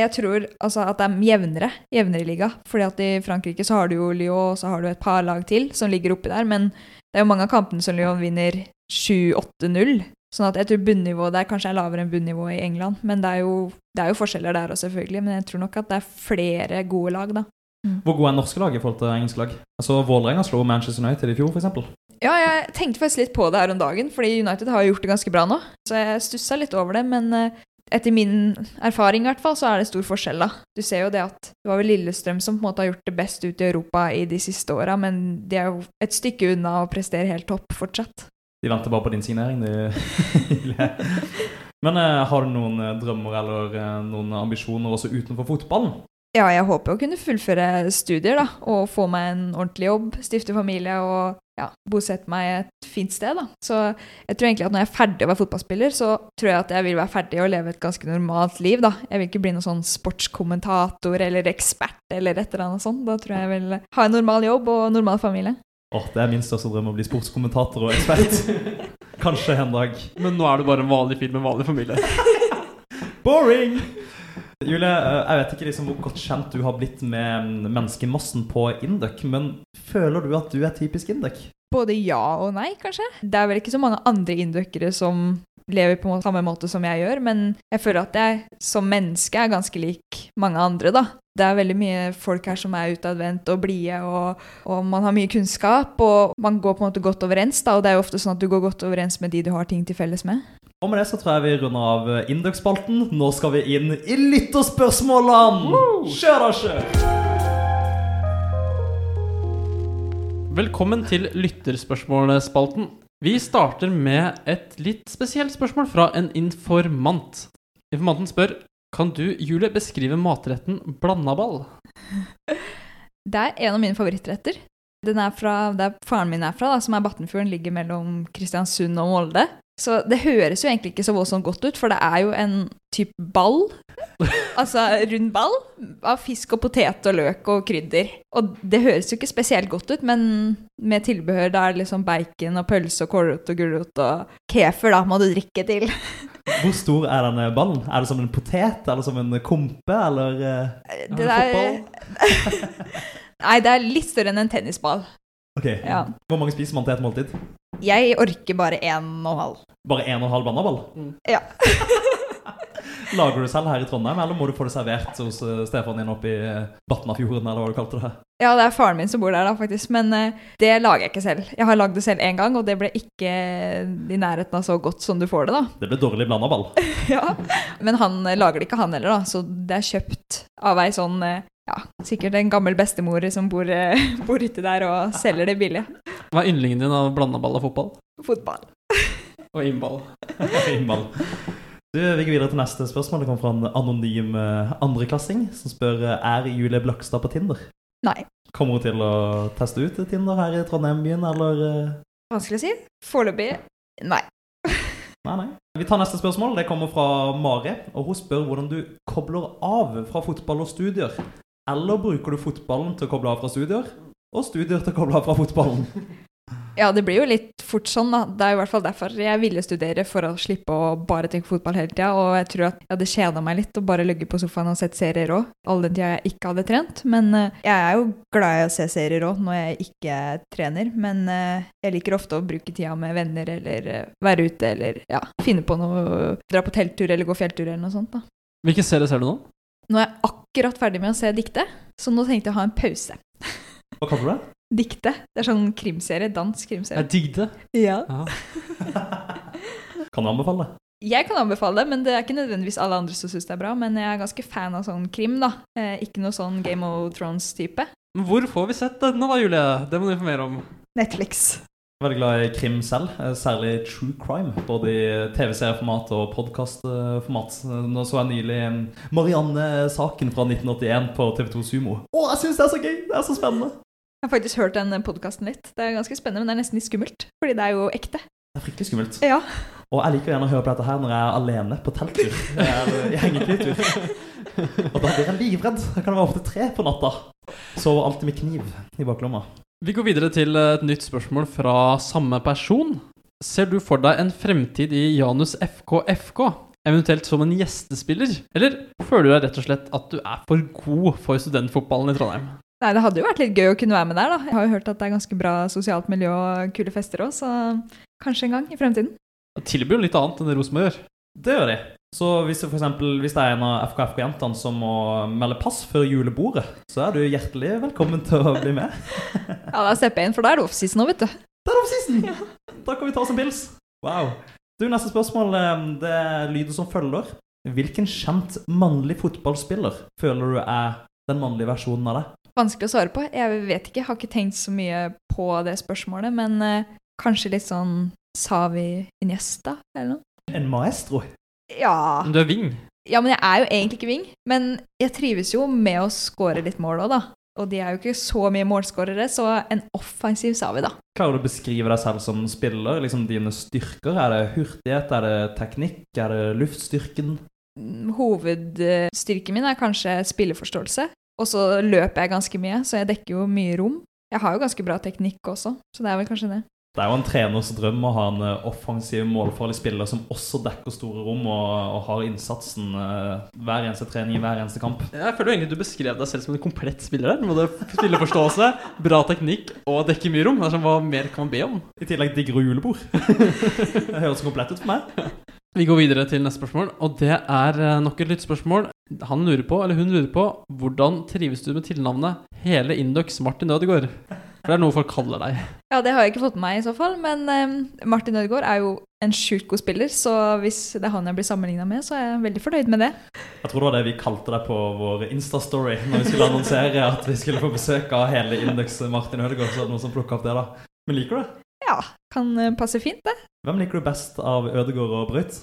Jeg tror altså, at det er jevnere, jevnere liga. Fordi at i Frankrike så har du jo Lyon, og så har du et par lag til som ligger oppi der. Men Det er jo mange av kampene som Lyon vinner 7-8-0. Sånn at jeg tror bunnivået der kanskje er lavere enn bunnivået i England. Men det er jo, det er jo forskjeller der òg, selvfølgelig. Men jeg tror nok at det er flere gode lag, da. Hvor gode er norske lag i forhold til engelske lag? Altså, Vålerenga slo Manchester United i fjor, f.eks. Ja, jeg tenkte faktisk litt på det her om dagen, fordi United har gjort det ganske bra nå. Så jeg stussa litt over det, men eh, etter min erfaring i hvert fall, så er det stor forskjell, da. Du ser jo det at det var vel Lillestrøm som på en måte har gjort det best ut i Europa i de siste åra, men de er jo et stykke unna å prestere helt topp fortsatt. De venter bare på din signering, de. Men uh, har du noen eh, drømmer eller uh, noen ambisjoner også utenfor fotballen? Ja, jeg håper å kunne fullføre studier, da, og få meg en ordentlig jobb, stifte familie og ja, bosette meg et fint sted, da. Så jeg tror egentlig at når jeg er ferdig å være fotballspiller, så tror jeg at jeg vil være ferdig og leve et ganske normalt liv, da. Jeg vil ikke bli noen sånn sportskommentator eller ekspert eller et eller annet sånt. Da tror jeg jeg vil ha en normal jobb og normal familie. Åh, Det er min største drøm å bli sportskommentator og ekspert. Kanskje en dag. Men nå er du bare en vanlig fyr med en vanlig familie. Boring! Julie, eh, jeg vet ikke liksom hvor godt kjent du har blitt med menneskemassen på Induc, men føler du at du er typisk Induc? Både ja og nei, kanskje. Det er vel ikke så mange andre induckere som lever på samme måte som jeg gjør, men jeg føler at jeg som menneske er ganske lik mange andre, da. Det er veldig mye folk her som er utadvendt og blide, og, og, man har mye kunnskap, og man går på en måte godt overens, da, og det er jo ofte sånn at du går godt overens med de du har ting til felles med. Og med det så tror jeg vi runder av Induc-spalten. Nå skal vi inn i lytterspørsmålene! Kjør da, kjør! Velkommen til lytterspørsmålspalten. Vi starter med et litt spesielt spørsmål fra en informant. Informanten spør kan du, Julie, beskrive matretten blandaball? Det er en av mine favorittretter. Den er fra der faren min er fra, da, som er Battenfjorden, ligger mellom Kristiansund og Molde. Så det høres jo egentlig ikke så voldsomt godt ut, for det er jo en type ball. altså rund ball av fisk og potet og løk og krydder. Og det høres jo ikke spesielt godt ut, men med tilbehør da er det liksom bacon og pølse og kålrot og gulrot og kefir, da må du drikke til. Hvor stor er denne ballen? Er det som en potet, eller som en kompe, eller uh, Det der Nei, det er litt større enn en tennisball. Ok, ja. Hvor mange spiser man til et måltid? Jeg orker bare én og halv. Bare én og en halv bannaball? Mm. Ja. Lager du selv her i Trondheim, eller må du få det servert hos uh, Stefan din oppe i uh, Batnafjorden, eller hva du kalte det? Ja, det er faren min som bor der, da, faktisk. Men uh, det lager jeg ikke selv. Jeg har lagd det selv én gang, og det ble ikke i nærheten av så godt som du får det, da. Det ble dårlig blandaball. ja. Men han lager det ikke, han heller, da. Så det er kjøpt av ei sånn ja, sikkert en gammel bestemor som bor, bor ute der og selger det billig. Hva er yndlingen din av blandaball og fotball? Fotball. og innball. innball. Du, Vi går videre til neste spørsmål. Det kommer fra en anonym uh, andreklassing som spør uh, er Julie Blakstad på Tinder. Nei. Kommer hun til å teste ut Tinder her i Trondheim-byen, eller? Vanskelig å si. Foreløpig nei. nei, nei. Vi tar neste spørsmål. Det kommer fra Mari. og Hun spør hvordan du kobler av fra fotball og studier. Eller bruker du fotballen til å koble av fra studier, og studier til å koble av fra fotballen? Ja, det blir jo litt fort sånn, da. Det er i hvert fall derfor jeg ville studere, for å slippe å bare tenke fotball hele tida. Og jeg tror at jeg hadde kjeda meg litt å bare ligge på sofaen og sett serier òg, all den tida jeg ikke hadde trent. Men uh, jeg er jo glad i å se serier òg når jeg ikke trener. Men uh, jeg liker ofte å bruke tida med venner eller uh, være ute eller ja, finne på noe, dra på telttur eller gå fjelltur eller noe sånt. da. Hvilke serier ser du nå? Nå er jeg akkurat ferdig med å se Dikte, så nå tenkte jeg å ha en pause. Hva kaller du det? Dikte. Det er sånn krimserie. Dansk krimserie. Jeg digg det. Ja. kan du anbefale det? Jeg kan anbefale det, men det er ikke nødvendigvis alle andre som syns det er bra. Men jeg er ganske fan av sånn krim, da. Eh, ikke noe sånn Game of Thrones-type. Hvor får vi sett denne da, Julie? Det må du informere om. Netflix. Jeg er veldig glad i krim selv, eh, særlig true crime. Både i TV-serieformat og podkastformat. Nå så jeg nylig Marianne-saken fra 1981 på TV2 Sumo. Å, jeg syns det er så gøy! Det er så spennende! Jeg har faktisk hørt den podkasten litt. Det er ganske spennende, men det er nesten litt skummelt. Fordi det er jo ekte. Det er fryktelig skummelt. Ja. Og jeg liker gjerne å høre på dette her når jeg er alene på telttur. I hengekøyetur. Og da blir jeg livredd. Da kan det være opptil tre på natta. Sover alltid med kniv i baklomma. Vi går videre til et nytt spørsmål fra samme person. Ser du for deg en fremtid i Janus FK FK? Eventuelt som en gjestespiller? Eller føler du deg rett og slett at du er for god for studentfotballen i Trondheim? Nei, det hadde jo vært litt gøy å kunne være med der, da. Jeg har jo hørt at det er ganske bra sosialt miljø og kule fester òg, så kanskje en gang i fremtiden. Jeg tilbyr jo litt annet enn det Rosenborg gjør. Det gjør de. Så hvis det, for eksempel, hvis det er en av FKFK-jentene som må melde pass før julebordet, så er du hjertelig velkommen til å bli med. Ja, da stepper jeg inn, for da er det offseason nå, vet du. Det er off-season! Da kan vi ta oss en pils. Wow. Du, Neste spørsmål eh, det lyder som følger. Hvilken kjent mannlig fotballspiller føler du er den mannlige versjonen av deg? Vanskelig å svare på. Jeg vet ikke, jeg har ikke tenkt så mye på det spørsmålet, men eh, kanskje litt sånn Savi Iniesta, eller noe? En maestro. Ja. Men du er wing. ja, men jeg er jo egentlig ikke wing. Men jeg trives jo med å score litt mål òg, da. Og de er jo ikke så mye målskårere, så en offensiv sa vi, da. Klarer du å beskrive deg selv som spiller? Liksom Dine styrker? Er det hurtighet? Er det teknikk? Er det luftstyrken? Mm, Hovedstyrken min er kanskje spilleforståelse. Og så løper jeg ganske mye, så jeg dekker jo mye rom. Jeg har jo ganske bra teknikk også, så det er vel kanskje det. Det er jo en treners drøm å ha en eh, offensiv, målfarlig spiller som også dekker store rom og, og har innsatsen uh, hver eneste trening i hver eneste kamp. Jeg føler jo egentlig du beskrev deg selv som en komplett spiller der. Både spilleforståelse, bra teknikk og dekker mye rom. Sånn, Hva mer kan man be om? I tillegg digger du julebord. det høres komplett ut for meg. Vi går videre til neste spørsmål, og det er eh, nok et lyttespørsmål. Han lurer på, eller hun lurer på, hvordan trives du med tilnavnet Hele Indox Martin Ødegaard? For det er noe folk kaller deg. Ja, det har jeg ikke fått med meg i så fall, men um, Martin Ødegaard er jo en sjukt god spiller, så hvis det er han jeg blir sammenligna med, så er jeg veldig fornøyd med det. Jeg tror det var det vi kalte deg på vår Insta-story når vi skulle annonsere at vi skulle få besøk av hele Indeks Martin Ødegaard. Så er det noen som plukker opp det, da. Men liker du det? Ja, kan eh, passe fint, det. Hvem liker du best av Ødegaard og Brøyt?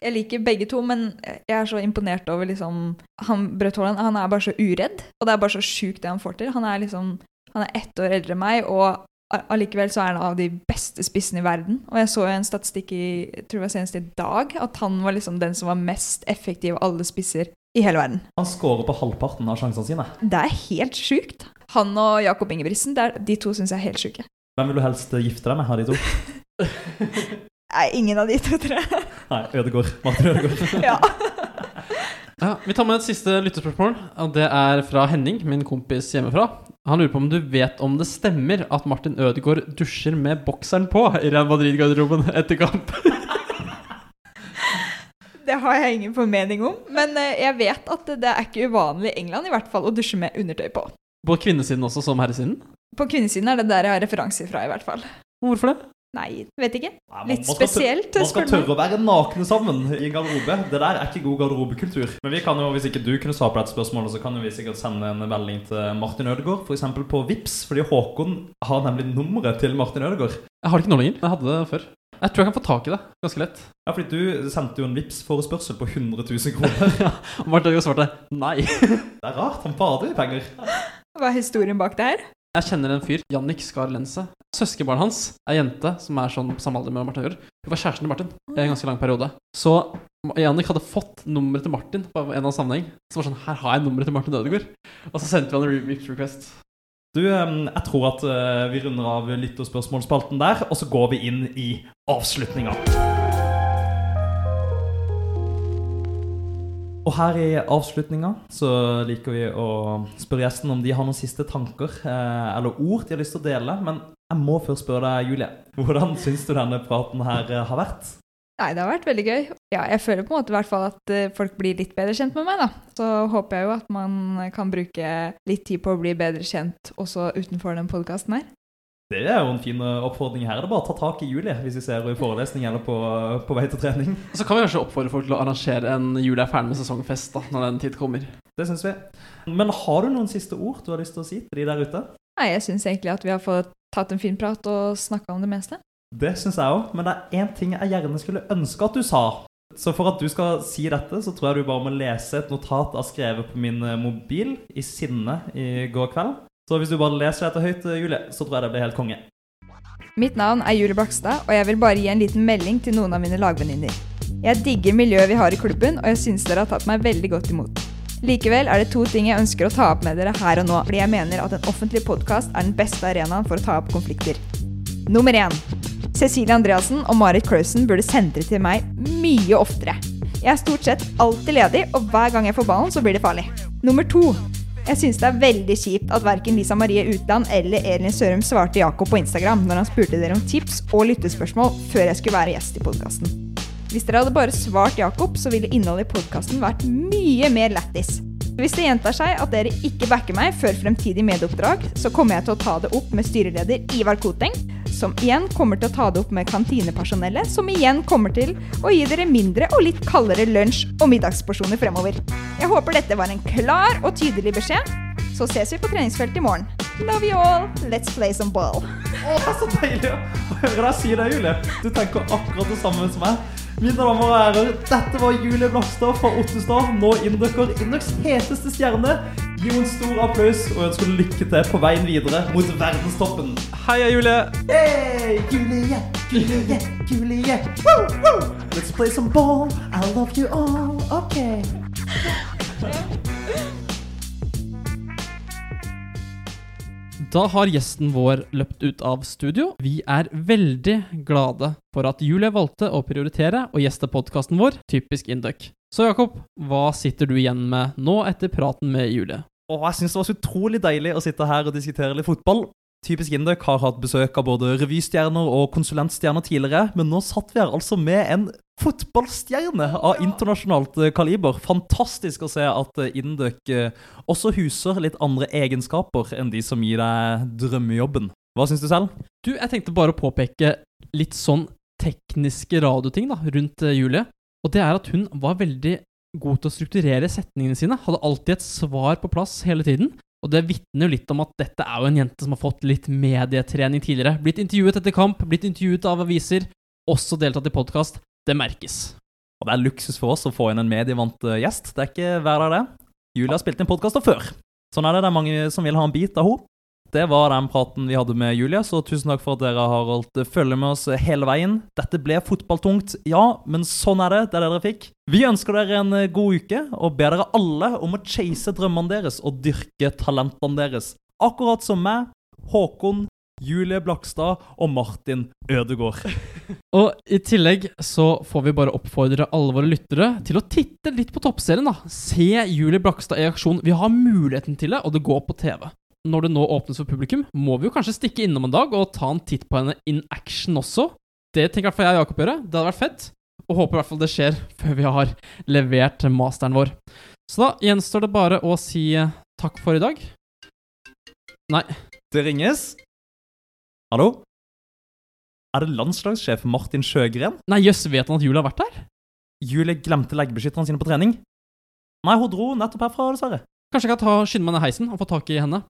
Jeg liker begge to, men jeg er så imponert over liksom han, Braut Haaland han er bare så uredd, og det er bare så sjukt det han får til. Han er liksom han er ett år eldre enn meg, og allikevel så er han av de beste spissene i verden. Og jeg så en statistikk i tror jeg senest i dag, at han var liksom den som var mest effektiv av alle spisser i hele verden. Han scorer på halvparten av sjansene sine. Det er helt sjukt. Han og Jakob Ingebrigtsen, det er, de to syns jeg er helt sjuke. Hvem vil du helst gifte deg med av de to? Nei, ingen av de to, tror jeg. Nei, Ødegård. Martin Ødegård. ja. Ja, vi tar med et siste lyttespørsmål, og det er fra Henning, min kompis hjemmefra. Han lurer på om du vet om det stemmer at Martin Ødegaard dusjer med bokseren på i Real Madrid-garderoben etter kamp. Det har jeg ingen formening om, men eh, jeg vet at det er ikke uvanlig i England i hvert fall å dusje med undertøy på. På kvinnesiden også, som herresiden. På kvinnesiden er det der jeg har referanser fra, i hvert fall. Hvorfor det? Nei, vet ikke. Nei, man- Litt man spesielt, Man skal tørre å være nakne sammen i en garderobe. Det der er ikke god garderobekultur. Men vi kan jo, hvis ikke du kunne svare på dette spørsmålet, så kan jo vi sikkert sende en melding til Martin Ødegaard, f.eks. på Vips, fordi Håkon har nemlig nummeret til Martin Ødegaard. Jeg har det ikke nå lenger. Jeg hadde det før. Jeg tror jeg kan få tak i det. Ganske lett. Ja, fordi du sendte jo en Vips-forespørsel på 100 000 kroner. Og Martin Ødegaard svarte nei. Det er rart, han bader i penger. Hva er historien bak det her? Jeg kjenner en fyr, Jannik Skar Lense. Søskenbarnet hans er jente som er sånn samme alder med Martin Ødegaard. Hun var kjæresten til Martin i en ganske lang periode. Så Jannik hadde fått nummeret til Martin på en eller annen sammenheng. Så var sånn Her har jeg nummeret til Martin Ødegaard. Og så sendte vi han en remix request. Du, jeg tror at eh, vi runder av lytterspørsmålsspalten der, og så går vi inn i avslutninga. Og her i avslutninga så liker vi å spørre gjesten om de har noen siste tanker eh, eller ord de har lyst til å dele. Men jeg må først spørre deg, Julie. Hvordan syns du denne praten her eh, har vært? Nei, det har vært veldig gøy. Ja, jeg føler på en måte i hvert fall at eh, folk blir litt bedre kjent med meg, da. Så håper jeg jo at man kan bruke litt tid på å bli bedre kjent også utenfor den podkasten her. Det er jo en fin eh, oppfordring her. Det er bare å ta tak i Julie hvis vi ser henne i forelesning eller på, på vei til trening. Så kan vi kanskje oppfordre folk til å arrangere en Julie er ferdig med sesongfest da, når den tid kommer. Det syns vi. Men har du noen siste ord du har lyst til å si til de der ute? Nei, jeg syns egentlig at vi har fått tatt en fin prat og snakka om det meste. Det syns jeg òg, men det er én ting jeg gjerne skulle ønske at du sa. Så for at du skal si dette, så tror jeg du bare må lese et notat jeg har skrevet på min eh, mobil i sinne i går kveld. Så hvis du bare leser dette høyt, Julie, så tror jeg det blir helt konge. Mitt navn er Julie Blakstad, og jeg vil bare gi en liten melding til noen av mine lagvenninner. Jeg digger miljøet vi har i klubben, og jeg syns dere har tatt meg veldig godt imot. Likevel er det to ting jeg ønsker å ta opp med dere her og nå, fordi jeg mener at en offentlig podkast er den beste arenaen for å ta opp konflikter. Nummer én. Cecilie Andreassen og Marit Klausen burde sentre til meg mye oftere. Jeg er stort sett alltid ledig, og hver gang jeg får ballen, så blir det farlig. Nummer to. Jeg syns det er veldig kjipt at verken Lisa Marie Utland eller Elin Sørum svarte Jakob på Instagram når han spurte dere om tips og lyttespørsmål før jeg skulle være gjest i podkasten. Hvis dere hadde bare svart Jakob, så ville innholdet i podkasten vært mye mer lættis. Hvis det gjentar seg at dere ikke backer meg før fremtidig medieoppdrag, så kommer jeg til å ta det opp med styreleder Ivar Koteng, som igjen kommer til å ta det opp med kantinepersonellet, som igjen kommer til å gi dere mindre og litt kaldere lunsj- og middagsporsjoner fremover. Jeg håper dette var en klar og tydelig beskjed. Så ses vi på treningsfeltet i morgen. Love you all. Let's play some ball. Å, så deilig å høre deg si det, Julie. Du tenker akkurat det samme som meg. Mine damer og herrer, dette var Julie Blakstad fra Ottestad, nå Inducker, Indøks heteste stjerne. Gi henne en stor applaus og ønsker lykke til på veien videre mot verdenstoppen. Heia, Julie! Hey, Julie, Julie, Julie. Woo, woo. Let's play some ball. I love you all. Okay. Da har gjesten vår løpt ut av studio. Vi er veldig glade for at Julie valgte å prioritere å gjeste podkasten vår, Typisk Induc. Så Jakob, hva sitter du igjen med nå etter praten med Julie? Åh, jeg synes det var så utrolig deilig å sitte her og diskutere litt fotball. Typisk Indøk har hatt besøk av både revystjerner og konsulentstjerner tidligere, men nå satt vi her altså med en fotballstjerne av internasjonalt eh, kaliber. Fantastisk å se at Indøk eh, også huser litt andre egenskaper enn de som gir deg drømmejobben. Hva syns du selv? Du, jeg tenkte bare å påpeke litt sånn tekniske radioting da, rundt eh, Julie. Og det er at hun var veldig god til å strukturere setningene sine. Hadde alltid et svar på plass hele tiden. Og det vitner jo litt om at dette er jo en jente som har fått litt medietrening tidligere. Blitt intervjuet etter kamp, blitt intervjuet av aviser, også deltatt i podkast. Det merkes. Og det er luksus for oss å få inn en medievant eh, gjest. Det er ikke hver dag, det. Julie har spilt inn podkaster før. Sånn er det. Det er mange som vil ha en bit av henne. Det var den praten vi hadde med Julie, så tusen takk for at dere har holdt følge med oss hele veien. Dette ble fotballtungt, ja, men sånn er det. Det er det dere fikk. Vi ønsker dere en eh, god uke, og ber dere alle om å chase drømmene deres og dyrke talentene deres. Akkurat som meg, Håkon, Julie Blakstad og Martin Ødegaard. Og i tillegg så får vi bare oppfordre alle våre lyttere til å titte litt på toppserien, da. Se Julie Blakstad i aksjon. Vi har muligheten til det, og det går på TV. Når det nå åpnes for publikum, må vi jo kanskje stikke innom en dag og ta en titt på henne in action også. Det tenker i hvert fall jeg og Jakob gjøre. Det hadde vært fett. Og håper i hvert fall det skjer før vi har levert masteren vår. Så da gjenstår det bare å si eh, takk for i dag. Nei, Det ringes. Hallo? Er det landslagssjef Martin Sjøgren? nei jøss, vet han at Julie har vært der? Julie glemte leggbeskytterne sine på trening. Nei, hun dro nettopp herfra, dessverre. Kanskje jeg kan ta, skynde meg ned heisen og få tak i henne?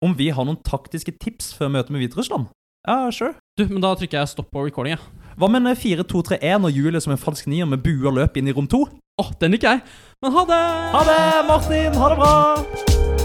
Om vi har noen taktiske tips før møtet med Hviterussland? Ja, sure. Du, men da trykker jeg stopp på recording, Ja. Hva med 4-2-3-1 og Julie som en falsk nier med bue og løp inn i rom 2? Å, den liker jeg. Men ha det! Ha det, Martin! Ha det bra!